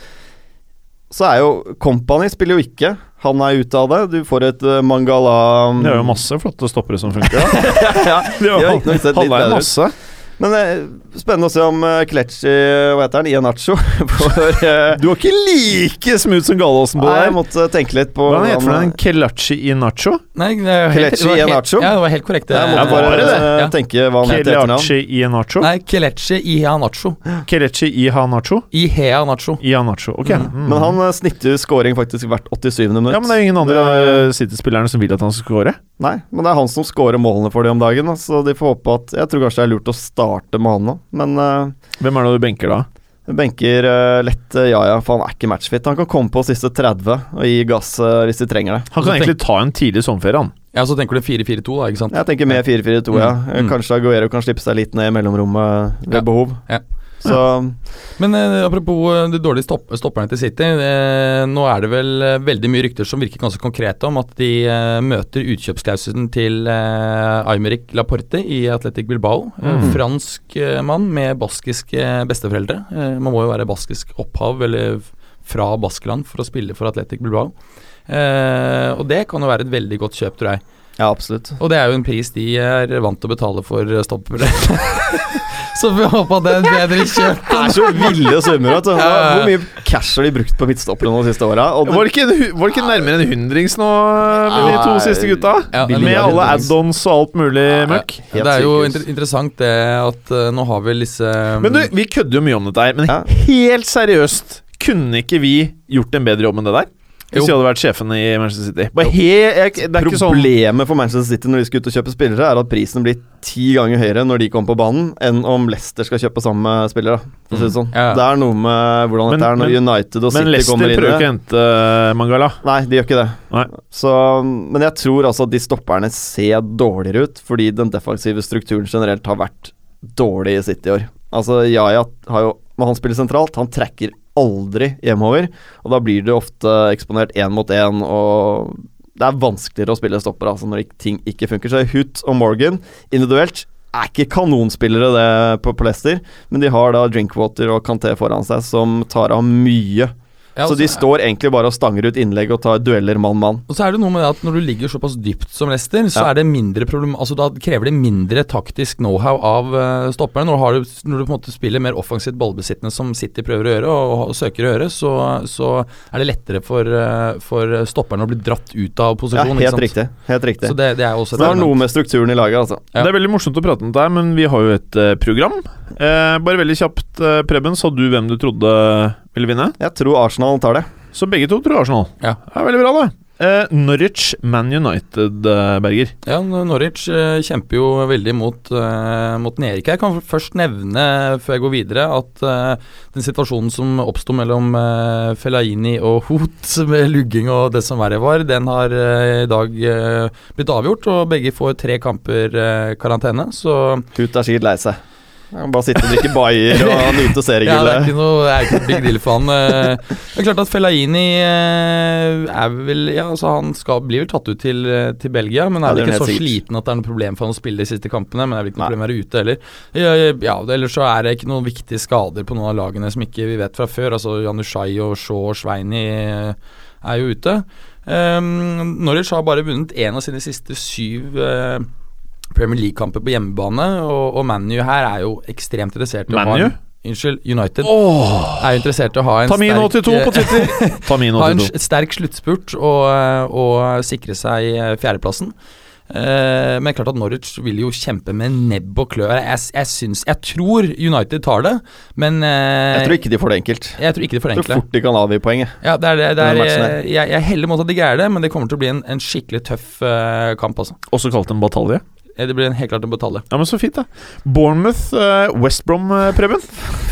Så er jo Company spiller jo ikke. Han er ute av det. Du får et uh, Mangala Det er jo masse flotte stoppere som funker. ja, ja, De har handla bedre inn ut. Men eh, spennende å se om eh, Kletchi Hva heter han? Ianacho For, eh, Du var ikke like smooth som Gallåsen på det jeg måtte tenke litt på Hva heter han? Kelachi Ianacho? Nei, det er helt, Kelechi det var helt- Iheanacho? Ja, det var helt korrekt. det. Jeg måtte var bare eh, Ja. tenke hva han het i etternavn. Kelachi Ianacho? Nei, Kelechi Iheanacho. Kelechi i hanacho? Iheanacho. I ok. Mm. Men han eh, snitter scoring faktisk hvert 87. minutt. Ja, men det er jo ingen andre eh, City-spillerne som vil at han skal score. Nei, men det er han som scorer målene for dem om dagen, da, så de får håpe at Jeg tror kanskje det er lurt å starte med han nå, men uh, Hvem er det du benker da? benker uh, lett uh, Jaja, for han er ikke matchfit. Han kan komme på siste 30 og gi gass eh, hvis de trenger det. Han kan egentlig ta en tidlig sommerferie, han. Ja, så tenker du 4-4-2, da, ikke sant? Jeg tenker med 4-4-2, ja. Mm, Eh, mm. Kanskje Aguero kan slippe seg litt ned i mellomrommet ved Ja. behov. Ja. Så Men eh, apropos eh, de dårlige stopp stopperne til City. Eh, nå er det vel eh, veldig mye rykter som virker ganske konkrete om at de eh, møter utkjøpsklausulen til eh, Aymeric Laporte i Athletic Bilbao. Mm. fransk eh, mann med baskiske besteforeldre. Man må jo være baskisk opphav eller fra Baskeland for å spille for Athletic Bilbao. Eh, og det kan jo være et veldig godt kjøp, tror jeg. Ja, absolutt. Og det er jo en pris de er vant til å betale for stoppere. Så vi håper at det er en bedre kjøp. Det er så ville ja, ja. Hvor mye cash har de brukt på midtstoppere nå de siste åra? Var det ikke, var det ikke nærmere en hundrings nå med de to siste gutta? Ja, Med alle add-ons og alt mulig møkk. Ja, det er jo inter interessant det at uh, nå har vi disse Men du, vi kødder jo mye om dette her, men Ja. helt seriøst, kunne ikke vi gjort en bedre jobb enn det der? Hvis de hadde vært sjefene i Manchester City. Bare he jeg, det er ikke sånn Problemet for Manchester City når de skal ut og kjøpe spillere, er at prisen blir ti ganger høyere når de kommer på banen, enn om Leicester skal kjøpe samme spillere. For å si det sånn. Mm. Ja. Det er noe med hvordan dette er når men- United og City Leicester kommer inn i prøver ikke å hente eh, Mangala. Nei, de gjør ikke det. Så, men jeg tror altså at de stopperne ser dårligere ut, fordi den defensive strukturen generelt har vært dårlig i City i år. Altså, Yaya har jo men han spiller sentralt, han trekker aldri hjemover, og da blir du ofte eksponert én mot én, og det er vanskeligere å spille stopper altså når ting ikke funker. Så Hoot og Morgan individuelt er ikke kanonspillere det på, Leicester, men de har da Drinkwater og Kanté foran seg som tar av mye. Ja, så og de står egentlig bare og stanger ut innlegg og tar dueller mann-mann. Og så er det noe med det at når du ligger såpass dypt som Leicester, så Ja. er det mindre problem Altså da krever det mindre taktisk know-how av uh, stopperne. Når, du når du på en måte spiller mer offensivt ballbesittende som City prøver å gjøre, og, og søker å gjøre, så, så er det lettere for, uh, for stopperne å bli dratt ut av Ja, posisjon. ikke helt sant? riktig. Helt riktig. Så det, det er også Så det har noe med strukturen i laget, altså. Ja. Det er veldig morsomt å prate om dette, men vi har jo et uh, program. Eh, bare veldig kjapt, uh, Preben. Sa du hvem du trodde vil vinne. Jeg tror Arsenal tar det. Så begge to tror Arsenal. Ja. Det er veldig bra, det. Eh, Norwich, Man United, eh, Berger. Ja, Norwich eh, kjemper jo veldig mot, uh, mot nedrykk. Jeg kan først nevne, før jeg går videre, at eh, den situasjonen som oppsto mellom uh, Fellaini og Hoot med lugging og det som verre var, den har eh, i dag eh, blitt avgjort, og begge får tre kamper eh, karantene. Så Hoot er sikkert lei seg. Han bare sitte og drikke bayer og nyte ja, det er seriegullet. ikke noe, er ikke noe big deal for han. Eh, Det er klart at Fellaini eh, er vel Ja, altså han skal, blir vel tatt ut til, eh, til Belgia, men er det vel ikke så sikkert. sliten at det er noe problem for han å spille de siste kampene. Men det er vel ikke noe problem å være ute heller. Ja, ellers så er det ikke noen viktige skader på noen av lagene som ikke vi vet fra før. Altså Janushai og Shaw og Sveini er jo ute. Um, Norwich har bare vunnet én av sine siste syv eh, Premier League-kamper på hjemmebane, og, og ManU her er jo ekstremt interessert i å ha en Unnskyld, United Åh! er jo interessert i å ha en Tamin82 på Twitter. ha en Tamin82. en sterk sluttspurt og, og sikre seg eh, fjerdeplassen. Eh, men klart at Norwich vil jo kjempe med nebb og klør. Jeg, jeg, syns, jeg tror United tar det, men eh, Jeg tror ikke de får det enkelt. jeg tror ikke de får det Jeg tror fort de kan avgi poenget. Ja, det er, det, det er, matchen jeg, jeg heller mot at de greier det, men det kommer til å bli en, en skikkelig tøff eh, kamp. Også, Også kalt en batalje. Eh, Det blir helt klart en batalje. Ja, men så fint, da. Bournemouth, uh, West Brom, eh, Preben.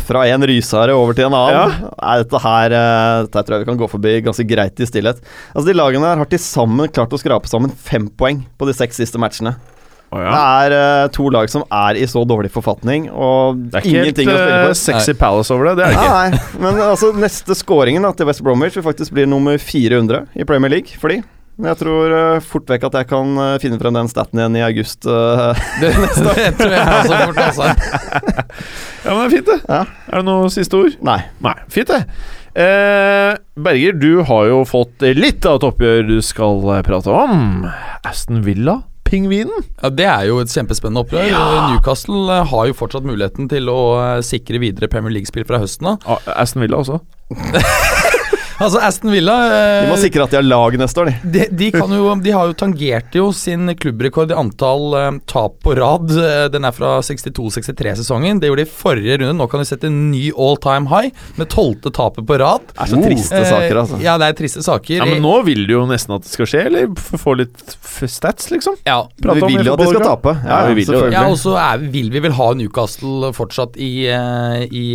Fra en rysare over til en annen. Nei, dette her eh, Dette tror jeg vi kan gå forbi ganske greit i stillhet. Altså De lagene her har til sammen klart å skrape sammen fem poeng på de seks siste matchene. Å Det er uh, to lag som er i så dårlig forfatning, og Det er ikke helt uh, å spille eh, for. sexy palace over det. Det er det ikke. Nei, men altså neste scoringen da, til West Bromwich vil faktisk bli nummer 400 i Premier League for de. Men jeg tror eh, fort vekk at jeg kan eh, finne frem den staten igjen i august. uh, Det, det tror jeg også fort, altså. Ja, men det er fint, det. Ja. Er det noe siste ord? Nei. Nei, fint det. Eh, Berger, du har jo fått litt av et oppgjør du skal prate om. Aston Villa, pingvinen. Ja, Det er jo et kjempespennende opprør. Newcastle eh, har jo fortsatt muligheten til å sikre videre Premier League-spill fra høsten av. Ah, Aston Villa også. Altså, Aston Villa eh, De må sikre at de har lag neste år, de. de, de, kan jo, de har jo tangert jo sin klubbrekord i antall eh, tap på rad. Eh, den er fra 62-63-sesongen. Det gjorde de i forrige runde. Nå kan de sette en ny all time high med tolvte tapet på rad. Det er så triste saker, altså. Ja, det er triste saker. Ja, men nå vil du jo nesten at det skal skje, eller få litt stats, liksom? Ja, Prate Vi vil jo at de skal tape. Ja, vi vil jo selvfølgelig. Ja, og så vil vi vel ha Newcastle fortsatt i, eh, i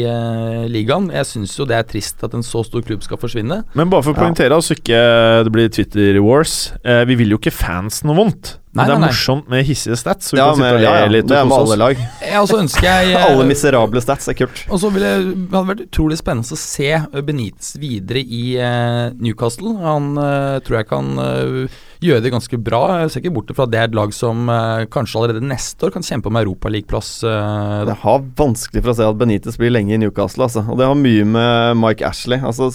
ligaen. Jeg syns jo det er trist at en så stor klubb skal forsvinne. Men bare for å Ja. poengtere, så ikke det blir Twitter wars. Eh, vi vil jo ikke fans noe vondt. Men Nei, det er nei, nei. morsomt med hissige stats. Så vi Ja, kan sitte men, og le ja, ja, litt det er og med kose alle lag. Ja, jeg eh, Alle miserable stats er kult. Og så det hadde vært utrolig spennende å se Benitez videre i eh, Newcastle. Han eh, tror jeg kan eh, gjøre det ganske bra. Jeg ser ikke bort fra at det er et lag som eh, kanskje allerede neste år kan kjempe om Europaligaplass. Uh, Det har vanskelig for å se at Benitez blir lenge i Newcastle, altså. Og det har mye med Mike Ashley. Altså,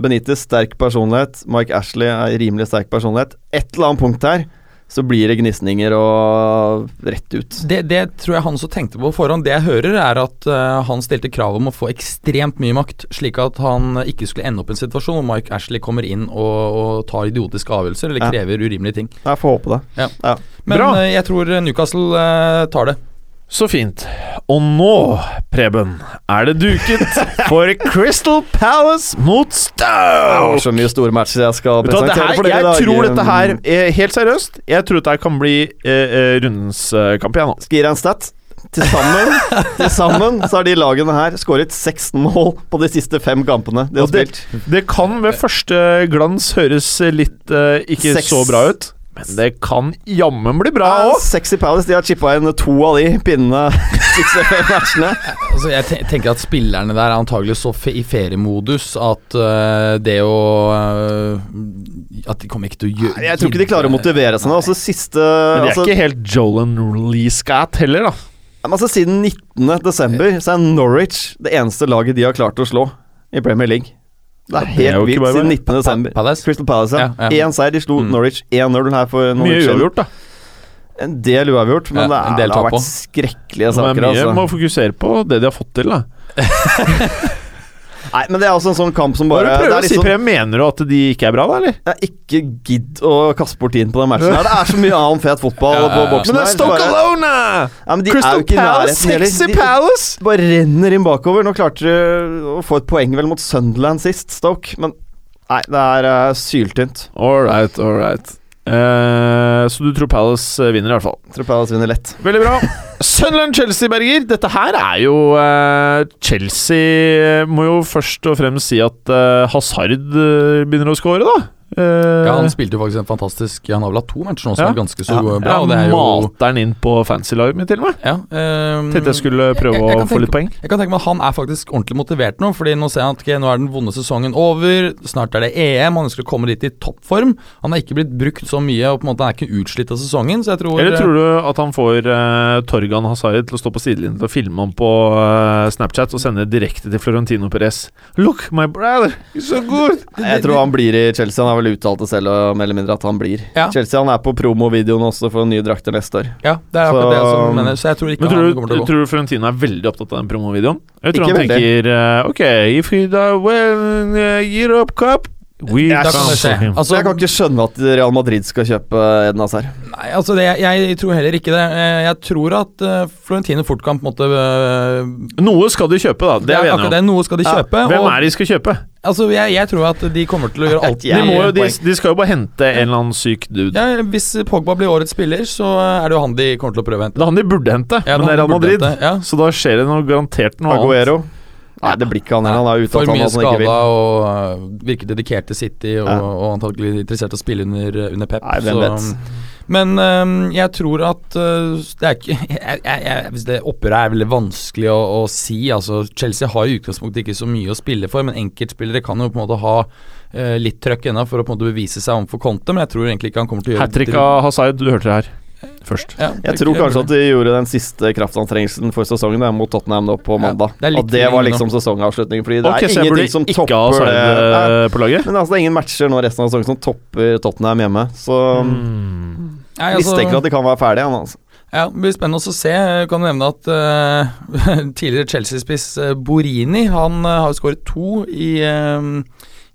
Benitez sterk personlighet, Mike Ashley er rimelig sterk personlighet. Et eller annet punkt her, så blir det gnisninger og rett ut. det, det tror jeg han også tenkte på forhånd. Det jeg hører, er at uh, han stilte krav om å få ekstremt mye makt, slik at han ikke skulle ende opp i en situasjon hvor Mike Ashley kommer inn og, og tar idiotiske avgjørelser eller Ja. krever urimelige ting. Jeg får håpe det. Men Bra. eh, jeg tror Newcastle uh, tar det. Så fint. Og nå, Preben, er det duket for Crystal Palace mot Stoke Det Stoke. så mye store matcher jeg skal presentere her, for dere i jeg tror dette her er Helt seriøst, jeg tror dette kan bli eh, eh, rundens eh, kamp igjen nå. Skal gi deg en stat. Til sammen, til sammen så har de lagene her skåret 16 mål på de siste fem kampene de har spilt. det- Det kan ved første glans høres litt eh, ikke Seks. så bra ut, men det kan jammen bli bra Ja. Sexy Palace de har chippa inn to av de pinnene. Altså, jeg tenker at spillerne der er antagelig så fe i feriemodus at uh, det å uh, At de kommer ikke til å gjøre Jeg tror ikke de klarer å motivere seg nå. Altså siste Men de er altså, ikke helt Jolan Lee-scat heller, da. men altså Siden 19. desember så er Norwich det eneste laget de har klart å slå i Premier League. Det er Ja, det er helt vilt. Siden 19. desember. Palace? Crystal Palace, ja. Ja, ja. Seier. De slo Mm. Norwich 1-0 her for noen Mye uavgjort, da. En del uavgjort, men Ja, det, er, det har vært skrekkelige saker. det er mye Altså. må fokusere på det de har fått til, da. Nei, men det er også en sånn kamp som er bare du prøver er å si, liksom, Preben? Mener du at de ikke er bra, da, eller? jeg Ikke gidd å kaste bort tiden på den matchen her. Det er så mye annen fet fotball Ja, ja, på boksen Men det er her. Stoke Bare- Alone! Ja, men de er Crystal jo ikke Palace, nærheten sexy De- Palace! bare renner inn bakover. Nå klarte de å få et poeng vel mot Sunderland sist, Stoke, men nei, det er uh, syltynt. All right, all right. Eh, så du tror Palace eh, vinner, i hvert fall. Tror Palace vinner lett. Veldig bra. Sunderland-Chelsea, Berger. Dette her er jo uh, Chelsea må jo først og fremst si at uh, Hazard begynner å score, da. Eh, Ja, han spilte jo faktisk en fantastisk Han har vel hatt to matcher nå som Ja. er ganske så Ja. bra. ja, og det er jo Mater han inn på fancy-laget mitt, til og med. ja, um, Tenkte jeg skulle prøve jeg- jeg å få tenke- litt poeng. Jeg kan tenke meg at han er faktisk ordentlig motivert nå, Fordi nå ser han at ok, nå er den vonde sesongen over. Snart er det EM, han ønsker å komme dit i toppform. Han er ikke blitt brukt så mye, og på en måte er ikke utslitt av sesongen. Så jeg tror, Eller tror du at han får uh, Torgan Hazard til å stå på sidelinjen til å filme ham på uh, Snapchat og sende direkte til Florentino Perez? Look, my brother, he's so good! Jeg tror han blir i Chelsea. Han har vel uttalt det selv og mer eller mindre at han blir. Ja. Chelsea han er på promovideoen også for nye drakter neste år. Ja, det er akkurat det jeg som mener. Så jeg tror ikke Men tror han du, kommer til å gå. tror du Florentino er veldig opptatt av den promovideoen? Jeg tror Ikke han veldig. tenker eh, Ok, if he die well uh, Europe Cup We Da kan det skje. Altså, jeg kan ikke skjønne at Real Madrid skal kjøpe Eden Hazard. Nei, altså det, jeg tror heller ikke det. Eh, Jeg tror at eh, Florentino fort kan på en måte eh, Noe skal de kjøpe, da. Det er vi enige det, om. Noe skal de Ja, kjøpe. Hvem er de skal kjøpe? Altså, jeg, jeg tror at de kommer til å gjøre alt De, må jo, de, de skal jo bare hente en eller annen syk dude. ja, Hvis Pogba blir årets spiller, så er det jo han de kommer til å prøve å hente. Det er han de burde hente, Ja, men det er Real Madrid. hente, Ja. Så da skjer det noe garantert noe annet. Nei, det blir ikke han heller. Han er ute For av mye skada og uh, virker dedikert til City og, Ja. og antagelig interessert i å spille under, under Pep. Nei, hvem vet. Men øhm, jeg tror at øh, det er ikke jeg, jeg, jeg, Hvis det oppgjøret er veldig vanskelig å, å si altså Chelsea har i utgangspunktet ikke så mye å spille for, men enkeltspillere kan jo på en måte ha øh, litt trøkk ennå for å på en måte bevise seg overfor Conte, men jeg tror egentlig ikke han kommer til å gjøre Hat trick av Hazard, du hørte det her først. Ja, Jeg tror kanskje at de gjorde den siste kraftanstrengelsen for sesongen der, mot Tottenham nå på Ja, mandag. det og det var liksom sesongavslutningen. Fordi det okay, er ingenting som topper det. Nei, eh, på laget? Men altså, det er ingen matcher nå resten av sesongen som topper Tottenham hjemme. Så Mm. Nei, jeg altså- mistenker at de kan være ferdige. Altså. Ja, det blir spennende også å se. Jeg kan nevne at uh, tidligere Chelsea-spiss øh, Borini Han uh, har skåret to i øh,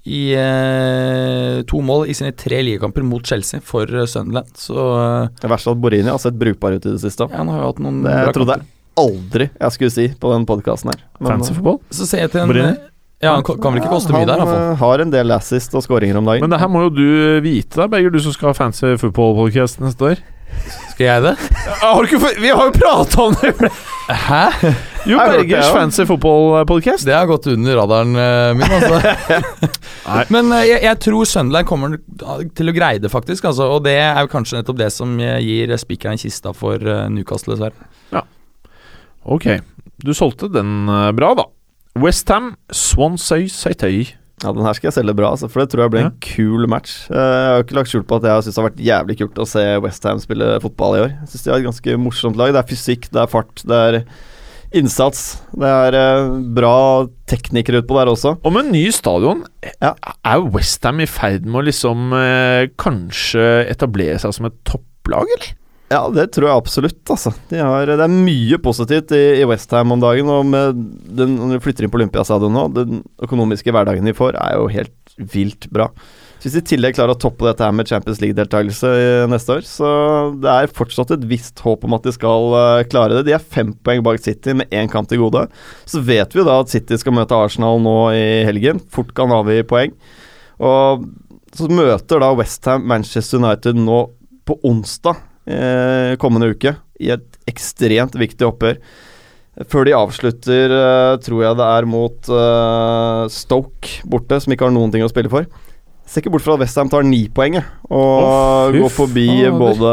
i eh, to mål i sine tre ligakamper mot Chelsea for øh, Sunderland. Så øh, Det verste er at Borini har sett brukbar ut i det siste. ja, han har jo hatt noen Det bra jeg trodde kamper. jeg aldri jeg skulle si på den podkasten her. Men, Fancy football? Så ser jeg til en Borini? Ja, han kan vel ikke koste mye der. Han eh, har en del assist og skåringer om dagen. Men det her må jo du vite, da, Berger, du som skal ha fancy football-podcast neste år. Skal jeg det? Har du ikke, vi har jo prata om det! Hæ? Jo, Bergers fancy football-podcast. Det har gått under radaren øh, min, altså. Men øh, jeg, jeg tror Sunderland kommer til å greie det, faktisk. Altså, og det er jo kanskje nettopp det som øh, gir spikeren i kista for Newcastle, dessverre. Ok, du solgte den eh, bra, da. Westham, Swansea City. Ja, Den her skal jeg selge bra, altså, for det tror jeg blir en kul match. Eh, Jeg har ikke lagt skjul på at jeg syns det har vært jævlig kult å se Westham spille fotball i år. Jeg synes de har et ganske morsomt lag. Det er fysikk, det er fart, det er innsats. Det er eh, bra teknikere utpå der også. Og med ny stadion, Ja. er Westham i ferd med å liksom eh, kanskje etablere seg som et topplag, eller? Ja, det tror jeg absolutt, altså. De har, det er mye positivt i, i Westham om dagen, og med den, når de flytter inn på Olympiastadion nå, den økonomiske hverdagen de får, er jo helt vilt bra. Hvis de i tillegg klarer å toppe dette her med Champions League-deltakelse neste år, så det er fortsatt et visst håp om at de skal eh, klare det. De er fem poeng bak City med én kamp til gode. Så vet vi jo da at City skal møte Arsenal nå i helgen. Fort kan avgi poeng. Og så møter da Westham Manchester United nå på onsdag eh, kommende uke i et ekstremt viktig oppgjør. Før de avslutter, eh, tror jeg det er mot eh, Stoke borte, som ikke har noen ting å spille for. Ser ikke bort fra at Westham tar ni poeng, og fy går forbi fader. både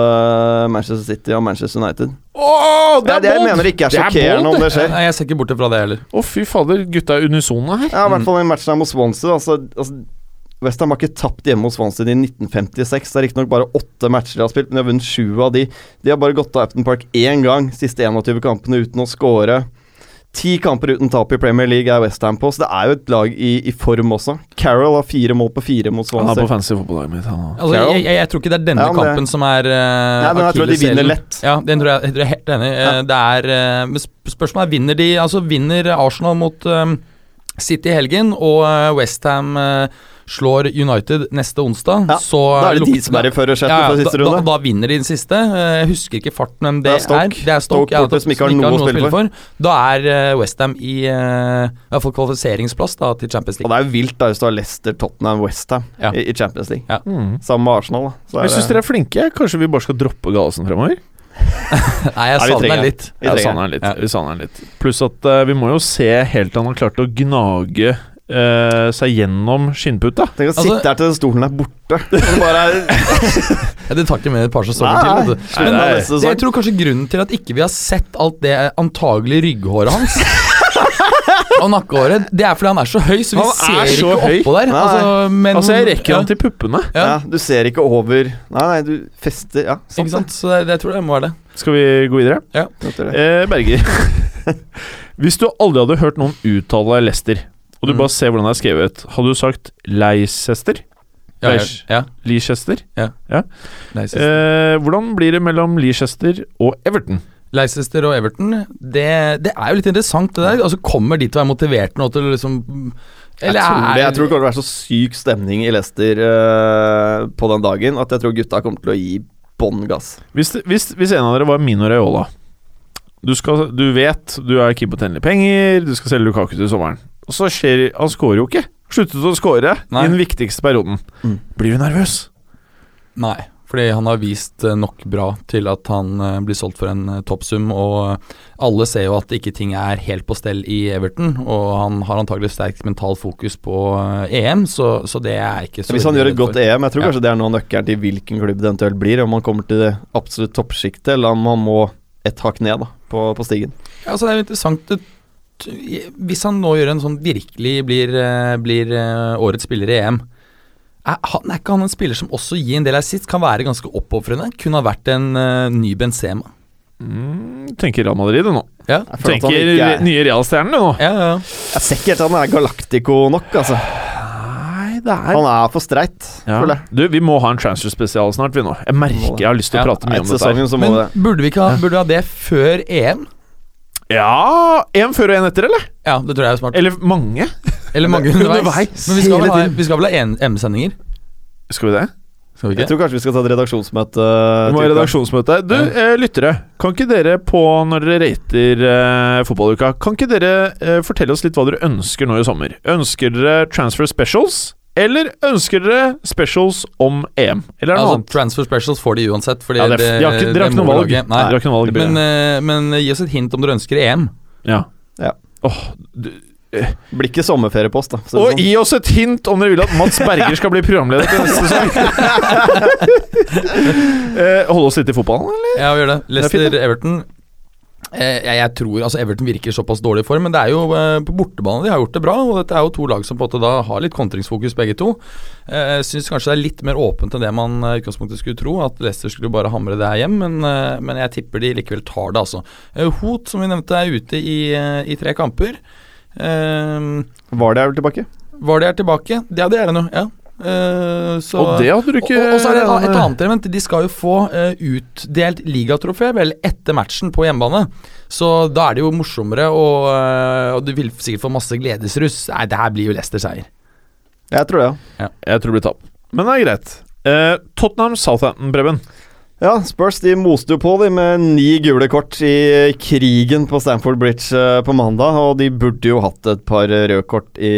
Manchester City og Manchester United. Åh, Det, det jeg mener ikke er Det er sjokkerende bold, om det skjer. Nei, jeg ser ikke bort fra det heller. Å, fy fader, gutta er unisone her. Ja, i hvert fall i matchen her mot Swansea. Altså, altså, Westham har ikke tapt hjemme hos Swansea i 1956. Det er riktignok bare åtte matcher de har spilt, men de har vunnet sju av de. De har bare gått av Upton Park én gang siste 21 kampene uten å score. Ti kamper uten tap i Premier League er Westham på, så det er jo et lag i, i form også. Carroll har fire mål på fire mot Swansea. Han er på fancy fotballaget mitt. Han. Altså, jeg, jeg, jeg tror ikke det er denne Ja, det- kampen som er uh, Nei, men jeg tror de vinner lett. Ja, den tror jeg, jeg tror jeg er helt enig. i. Ja. det er eh, Spørsmålet er vinner de Altså vinner Arsenal mot eh, City i helgen, og Westham slår United neste onsdag, Ja, så Da er det de som er i førersetet ja, for da, siste da, runde. da vinner de den siste. Eh, Jeg husker ikke farten hvem det, Det er Stoke. Det er Stoke, Stoke ja, som ikke har noe å spille for. Da er Westham i uh, fall kvalifiseringsplass da, til Champions League. Og det er jo vilt da hvis du har Leicester, Tottenham, Westham Ja. i, i Champions League. Ja. Mm. Sammen med Arsenal. da Så er Jeg syns dere er flinke. Kanskje vi bare skal droppe Galesen fremover? Nei, jeg savner den litt. Vi trenger savner litt. Ja. Vi savner litt. Pluss at uh, vi må jo se helt til han har klart å gnage Uh, seg gjennom skinnputa. Tenk å Altså- sitte her til stolen er borte. Er Ja, det tar ikke mer et par sesonger til. vet du. nei, Men det jeg tror kanskje grunnen til at ikke vi har sett alt det antagelig rygghåret hans og nakkehåret, det er fordi han er så høy, så vi Han er ser så ikke høy. oppå der. Altså, men, Altså, jeg rekker ja, han til puppene. Ja. ja. Du ser ikke over Nei, nei, du fester Ja, Ikke sant? Så det, det, jeg tror det må være det. Skal vi gå videre? Ja. Eh, Berger. Hvis du aldri hadde hørt noen uttale Lester, og du Mm. bare ser hvordan det er skrevet, hadde du sagt Leicester? Ja, ja, Leicester? ja. Leicester? Leicester. Eh, hvordan blir det mellom Leicester og Everton? Leicester og Everton, det, det er jo litt interessant det der. Altså Kommer de til å være motivert nå til å liksom Jeg tror, det, jeg tror det kommer til å være så syk stemning i Leicester uh, på den dagen at jeg tror gutta kommer til å gi bånn gass. Hvis, hvis, hvis en av dere var Mino Raiola du, skal, du vet du er keen på å tjene litt penger, du skal selge Lukaku til sommeren. Og så skjer Han skårer jo ikke. Sluttet å score i den viktigste perioden. Mm. Blir du nervøs? Nei, fordi han har vist eh, nok bra til at han eh, blir solgt for en eh, toppsum. Og alle ser jo at ikke ting er helt på stell i Everton, og han har antagelig sterkt mentalt fokus på EM, så, så det er ikke så Hvis han gjør et godt. EM, jeg tror Ja. kanskje det er noe av nøkkelen til hvilken klubb det eventuelt blir. Om han kommer til det absolutt toppsjiktet, eller om han må et hakk ned da, på, på stigen. Ja, altså det er jo interessant Hvis han nå gjør en sånn virkelig blir, blir årets spiller i EM er, han, er ikke han en spiller som også gir en del assist? Kan være ganske oppofrende? Kunne ha vært en uh, ny Benzema. Mm, tenker Real Madrid nå. Ja, Tenker ikke nye Real-stjernen nå. ja, ja. Jeg ser ikke helt at han er Galactico nok, altså. Nei, det er Han er for streit, ja. føler jeg. Du, vi må ha en transfer-spesial snart, vi nå. Jeg merker jeg har lyst til å Ja, prate mye om dette. Men det burde vi ikke ha, burde vi ha det før EM? Ja En før og en etter, eller? Ja, det tror jeg er smart. Eller mange? Eller mange Underveis. underveis. Men vi skal vel ha, vi skal vel ha M-sendinger? Skal vi det? Skal vi ikke? Jeg tror kanskje vi skal ta et redaksjonsmøte. Vi må ha redaksjonsmøte. Du, eh, lyttere. Kan ikke dere på, når dere rater eh, fotballuka, kan ikke dere eh, fortelle oss litt hva dere ønsker nå i sommer? Ønsker dere transfer specials? Eller ønsker dere specials om EM? Eller er Altså, annet? transfer specials får de uansett, fordi Ja, det, det, de har ikke, dere har ikke noe valg. Nei. Nei, ikke noe valg. Men, uh, men gi oss et hint om dere ønsker EM. ja. Ja. Oh, du, Blir ikke sommerferiepost, da. og sånn. gi oss et hint om dere vil at Mats Berger skal bli programleder til neste sesong. uh, holde oss litt i fotballen, eller? Ja, vi gjør det. er fint, Leicester, Everton. Eh, jeg, jeg tror altså Everton virker såpass dårlig i form, men det er jo eh, på bortebane de har gjort det bra. Og dette er jo to lag som på en måte da har litt kontringsfokus, begge to. Eh, Jeg syns kanskje det er litt mer åpent enn det man eh, i utgangspunktet skulle tro. At Leicester skulle bare hamre det her hjem, men, eh, men jeg tipper de likevel tar det, altså. Eh, Hot, som vi nevnte, er ute i, eh, i tre kamper. Eh, Var det er vel tilbake? var det er tilbake? Ja, det er det nå. Ja. Eh, så, Og det hadde du ikke og, og så er det et, et annet element. De skal jo få uh, utdelt ligatrofé vel etter matchen på hjemmebane. Så da er det jo morsommere, og, uh, og du vil sikkert få masse gledesruss. Nei, det her blir jo Leicester seier. Jeg tror det, ja. Jeg tror det blir tap. Men det er greit. Eh, Tottenham Southampton, Preben. Ja, Spurs de moste jo på de med ni gule kort i krigen på Stamford Bridge eh, på mandag, og de burde jo hatt et par røde kort i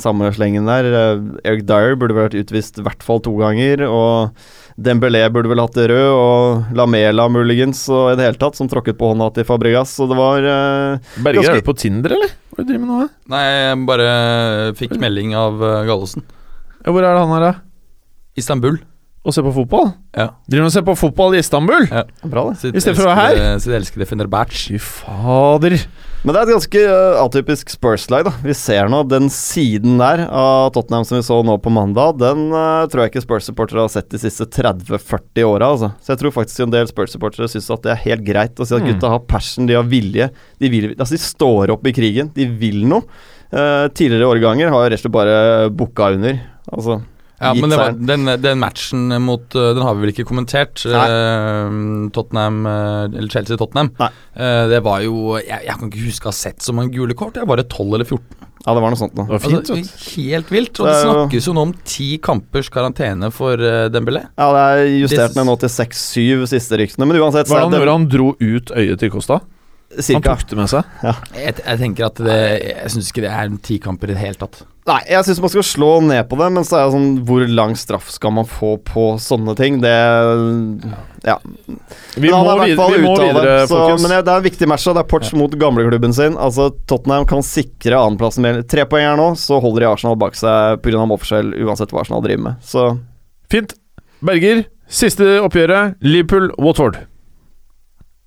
samme slengen der. Eh, Eric Dyer burde vært utvist i hvert fall to ganger, og Dembélé burde vel hatt det rød, og Lamela muligens, og i det hele tatt, som tråkket på hånda til Fabregas, så det var eh, Berger, Ganske- er du på Tinder, eller? Hva driver du med nå? Nei, jeg bare fikk melding av uh, Gallosen. Ja, hvor er det han her, da? Istanbul. Og se på fotball? Ja. Driver han og ser på fotball i Istanbul? Ja. bra, det. Sitt I stedet for å være her? Sitt elskede Fenerbahçe. Fy fader. Men det er et ganske uh, atypisk Spurs-lag, da. Vi ser nå den siden der av Tottenham som vi så nå på mandag, den uh, tror jeg ikke Spurs-supportere har sett de siste 30-40 åra, altså. Så jeg tror faktisk en del Spurs-supportere syns at det er helt greit å si at Mm. gutta har passion, de har vilje. De, vil, altså de står opp i krigen, de vil noe. Uh, tidligere årganger har rett og slett bare booka under. Altså, Ja, men det var, den, den matchen mot uh, Den har vi vel ikke kommentert. uh, Tottenham uh, Eller Chelsea-Tottenham. Uh, det var jo jeg, jeg kan ikke huske å ha sett så mange gule kort. Jeg var det 12 eller 14. Ja, det var noe sånt noe. Det var fint, Altså, helt vilt. Og Det er snakkes jo nå om ti kampers karantene for uh, Dembélé. Ja, det er justert ned nå til 6-7 siste ryktene, men uansett Hva er gjorde? Han dro ut øyet til Kosta? Cirka. Han tok det med seg? Jeg, jeg tenker at det Jeg syns ikke det er ti kamper i det hele tatt. Nei, jeg syns man skal slå ned på det, men så er det sånn Hvor lang straff skal man få på sånne ting? Det Ja. Vi må, videre, fall vi må videre, så, folkens. Men det det er en viktig match, det er Porch mot gamleklubben sin. Altså Tottenham kan sikre annenplassen med tre poeng her nå, så holder de Arsenal bak seg pga. målforskjell, uansett hva Arsenal driver med. Så Fint. Berger, siste oppgjøret. Liverpool-Watford.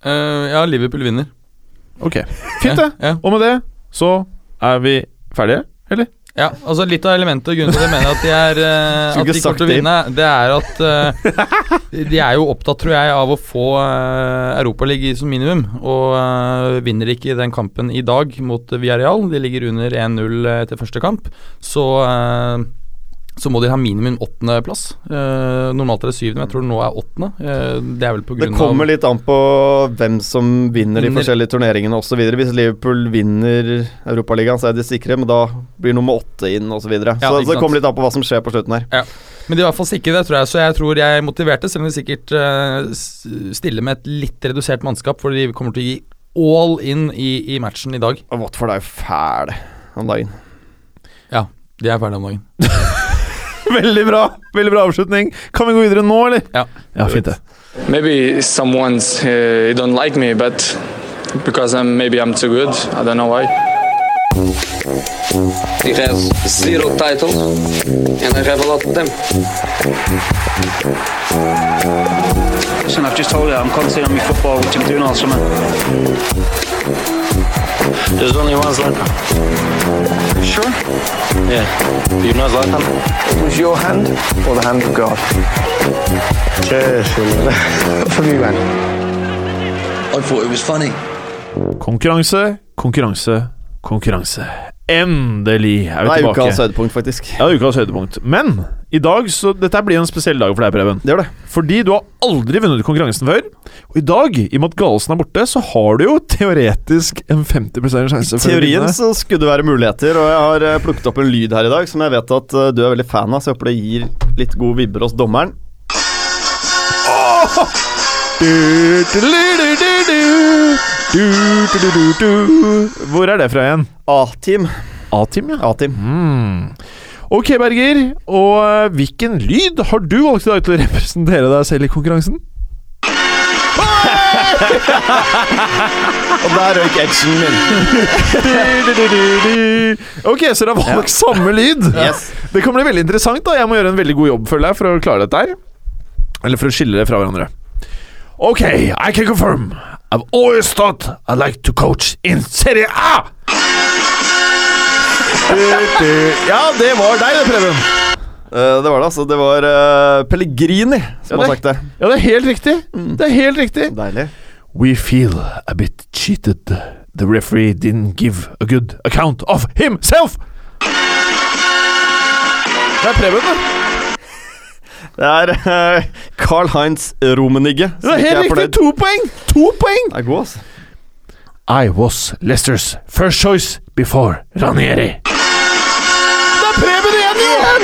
Uh, ja, Liverpool vinner. Ok, fint det. Ja, ja. Og med det så er vi ferdige, eller? Ja, altså Litt av elementet og grunnen til at jeg mener at de er uh, At de kommer til å vinne, det er at uh, De er jo opptatt, tror jeg, av å få uh, Europaligaen som minimum. Og uh, vinner ikke den kampen i dag mot Villarreal, de ligger under 1-0 etter første kamp, så eh, så må de ha minimum åttendeplass. Eh, normalt er det syvende, men jeg tror det nå er åttende. Eh, det er vel på grunn av det kommer litt an på hvem som vinner de forskjellige turneringene osv. Hvis Liverpool vinner Europaligaen, så er de sikre, men da blir nummer åtte inn osv. Så, videre. Ja, så så det kommer litt an på hva som skjer på slutten her. Men de er i hvert fall sikre, det tror jeg. Så jeg tror jeg er motiverte, selv om de sikkert uh, stiller med et litt redusert mannskap, for de kommer til å gi all in i, i matchen i dag. Og Watford er jo fæle om dagen. Ja, de er fæle om dagen. Veldig bra veldig bra avslutning. Kan vi gå videre nå, eller? Ja. Ja, fint det. Maybe someone's uh, don't like me, but because I'm maybe I'm too good. I don't know why. He has zero titles, and I have a lot of them. Listen, I've just told you I'm concentrating on my football, which I'm doing all summer. There's only one Zlatan. Sure? Yeah. Do you know Zlatan? It was your hand or the hand of God? For me, man. I thought it was funny. Konkurranse, konkurranse, konkurranse. Endelig er vi tilbake. Det er ukas høydepunkt, faktisk. Ja, ukas høydepunkt. Men i dag, så dette blir en spesiell dag for deg, Preben. Det gjør det. Fordi du har aldri vunnet konkurransen før. Og i dag, i og med at Galesen er borte, så har du jo teoretisk en 50 sjanse I teorien så skulle det være muligheter, og jeg har eh, plukket opp en lyd her i dag som jeg vet at eh, du er veldig fan av, så jeg håper det gir litt gode vibber hos dommeren. Du, du, du. Hvor er det fra igjen? A-team. A-team, ja. A-team. Mm. Ok, Berger. Og eh, hvilken lyd har du valgt i dag til å representere deg selv i konkurransen? Og der røyk edgen min. Ok, så dere har valgt samme lyd. Yes. Det kan bli veldig interessant. da Jeg må gjøre en veldig god jobb føler jeg for å klare dette her. Eller for å skille det fra hverandre. Ok, I can confirm. I've always thought I like to coach in Serie A! Ja, det var deg, det, Preben. Uh, det var det, altså. Det var uh, Pellegrini som Ja, har sagt det. Ja, det er helt riktig. Det er helt riktig. Deilig. We feel a bit cheated. The referee didn't give a good account of himself. Det er Preben, da. Det er uh, Carl Heinz Romenigge. Det er helt riktig. To poeng! To poeng! Det er god, altså. I was Leicesters first choice before Ranieri. Det er Preben igjen, igjen!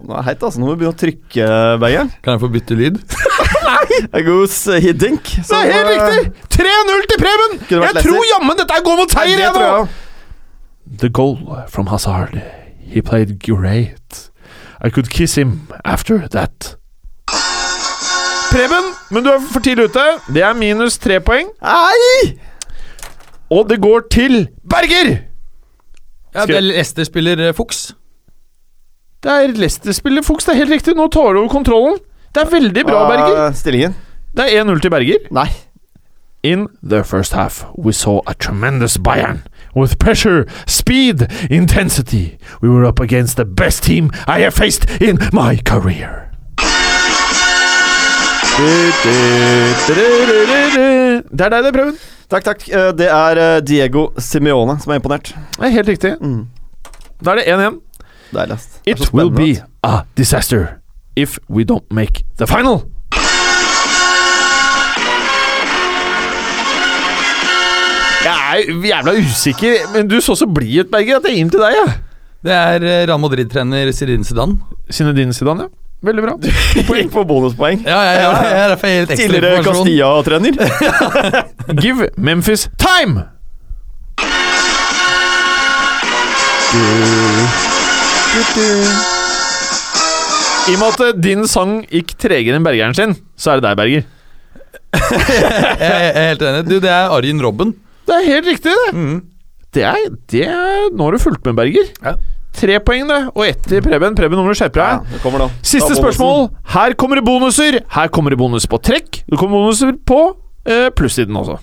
Nå er det heit, altså. Nå må vi begynne å trykke, Bergeren. Kan jeg få bytte lyd? Nei! god hiddink. Det er helt riktig! 3-0 til Preben! Jeg tror jammen dette går mot seier! tror nå. The goal from Hazard. He played great. I could kiss him after that. Preben, men du er for tidlig ute. Det er minus tre poeng. Nei! Og det går til Berger! Ja, det er Leicester spiller eh, Fuchs. Det er Leicester-spiller Fuchs, det er helt riktig. Nå tar du over kontrollen. Det er veldig bra, Berger. Ah, Stillingen? Det er 1-0 til Berger. Nei. In the first half, we saw a tremendous Bayern. With pressure, speed, intensity, we were up against the best team I have faced in my career. Det er deg, det, Prøven. Takk, takk. Eh, Det er eh, Diego Simione som er imponert. Det er helt riktig. Mm. Da er det 1-1. Deiligst. Det er It så will be a disaster if we don't make the final. Jeg er jævla usikker, men du så så blid ut, Berger, at jeg gir den til deg. Ja. Det er Real Madrid-trener Zidane Zidane. Zinedine Zidane, ja. Veldig bra. Du Poeng for bonuspoeng. Ja, ja, ja, er derfor helt ekstra Tidligere. Castilla-trener. Give Memphis time! I og med at eh, din sang gikk tregere enn Bergeren sin, så er det deg, Berger. Jeg jeg er helt enig. Du, det er Arjen Robben. Det er helt riktig, det. Det er, det er Nå har du fulgt med, Berger. Ja. Tre poeng, det. Og ett til Preben. Preben, nå må du skjerpe deg. Ja. Siste spørsmål. Her kommer det bonuser. Her kommer det bonus på trekk. Det kommer bonuser på eh, plussiden også.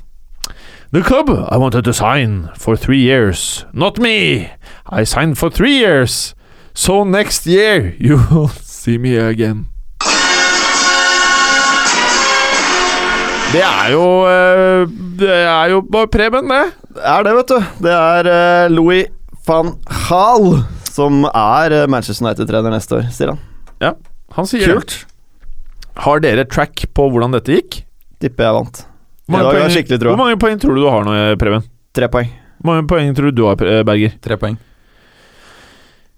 The club I wanted to sign for three years. Not me. I signed for three years. So next year you will see me again. Det er jo eh, Det er jo bare Preben, det. Det er det, vet du. Det er eh, Louis van Gaal som er eh, Manchester United-trener neste år, sier han. Ja, han sier Kult. Har dere track på hvordan dette gikk? Tipper jeg vant. Hvor mange jeg poeng- skikkelig Hvor mange poeng tror du du har nå, Preben? Tre poeng. Hvor mange poeng tror du du har, eh, Berger? Tre poeng.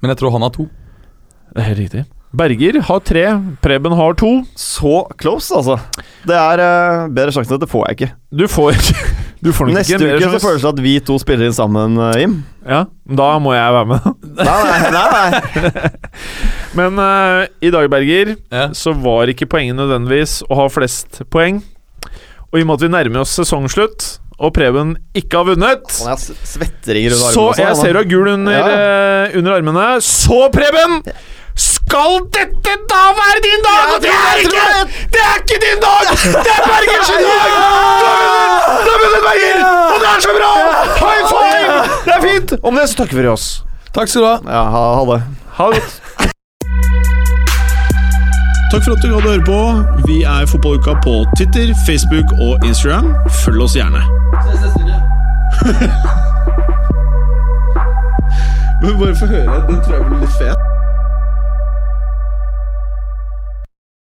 Men jeg tror han har to. Det er helt riktig. Berger har tre, Preben har to. Så close, altså. Det er uh, bedre sjanse enn dette får jeg ikke. Du får ikke Du får Neste ikke uke så føles det at vi to spiller inn sammen, eh, Jim. Ja, da må jeg være med. Nei, nei, nei. nei. Men uh, i dag, Berger, Ja. så var ikke poenget nødvendigvis å ha flest poeng. Og i og med at vi nærmer oss sesongslutt, og Preben ikke har vunnet Så jeg ser du har gul under, Ja. uh, under armene. Så, Preben! Skal dette da være din dag? Og det er ikke Det er ikke din dag! Det er Bergers dag! Du har vunnet! Vunnet, Berger! Og det er så bra! High five! Det er fint! Om det så takker vi oss. Takk skal du ha. Ja, ha, ha det. Ha det godt. Takk for at du gadd å høre på. Vi er Fotballuka på Twitter, Facebook og Instagram. Følg oss gjerne. Men bare få høre. Den tror jeg blir litt fet.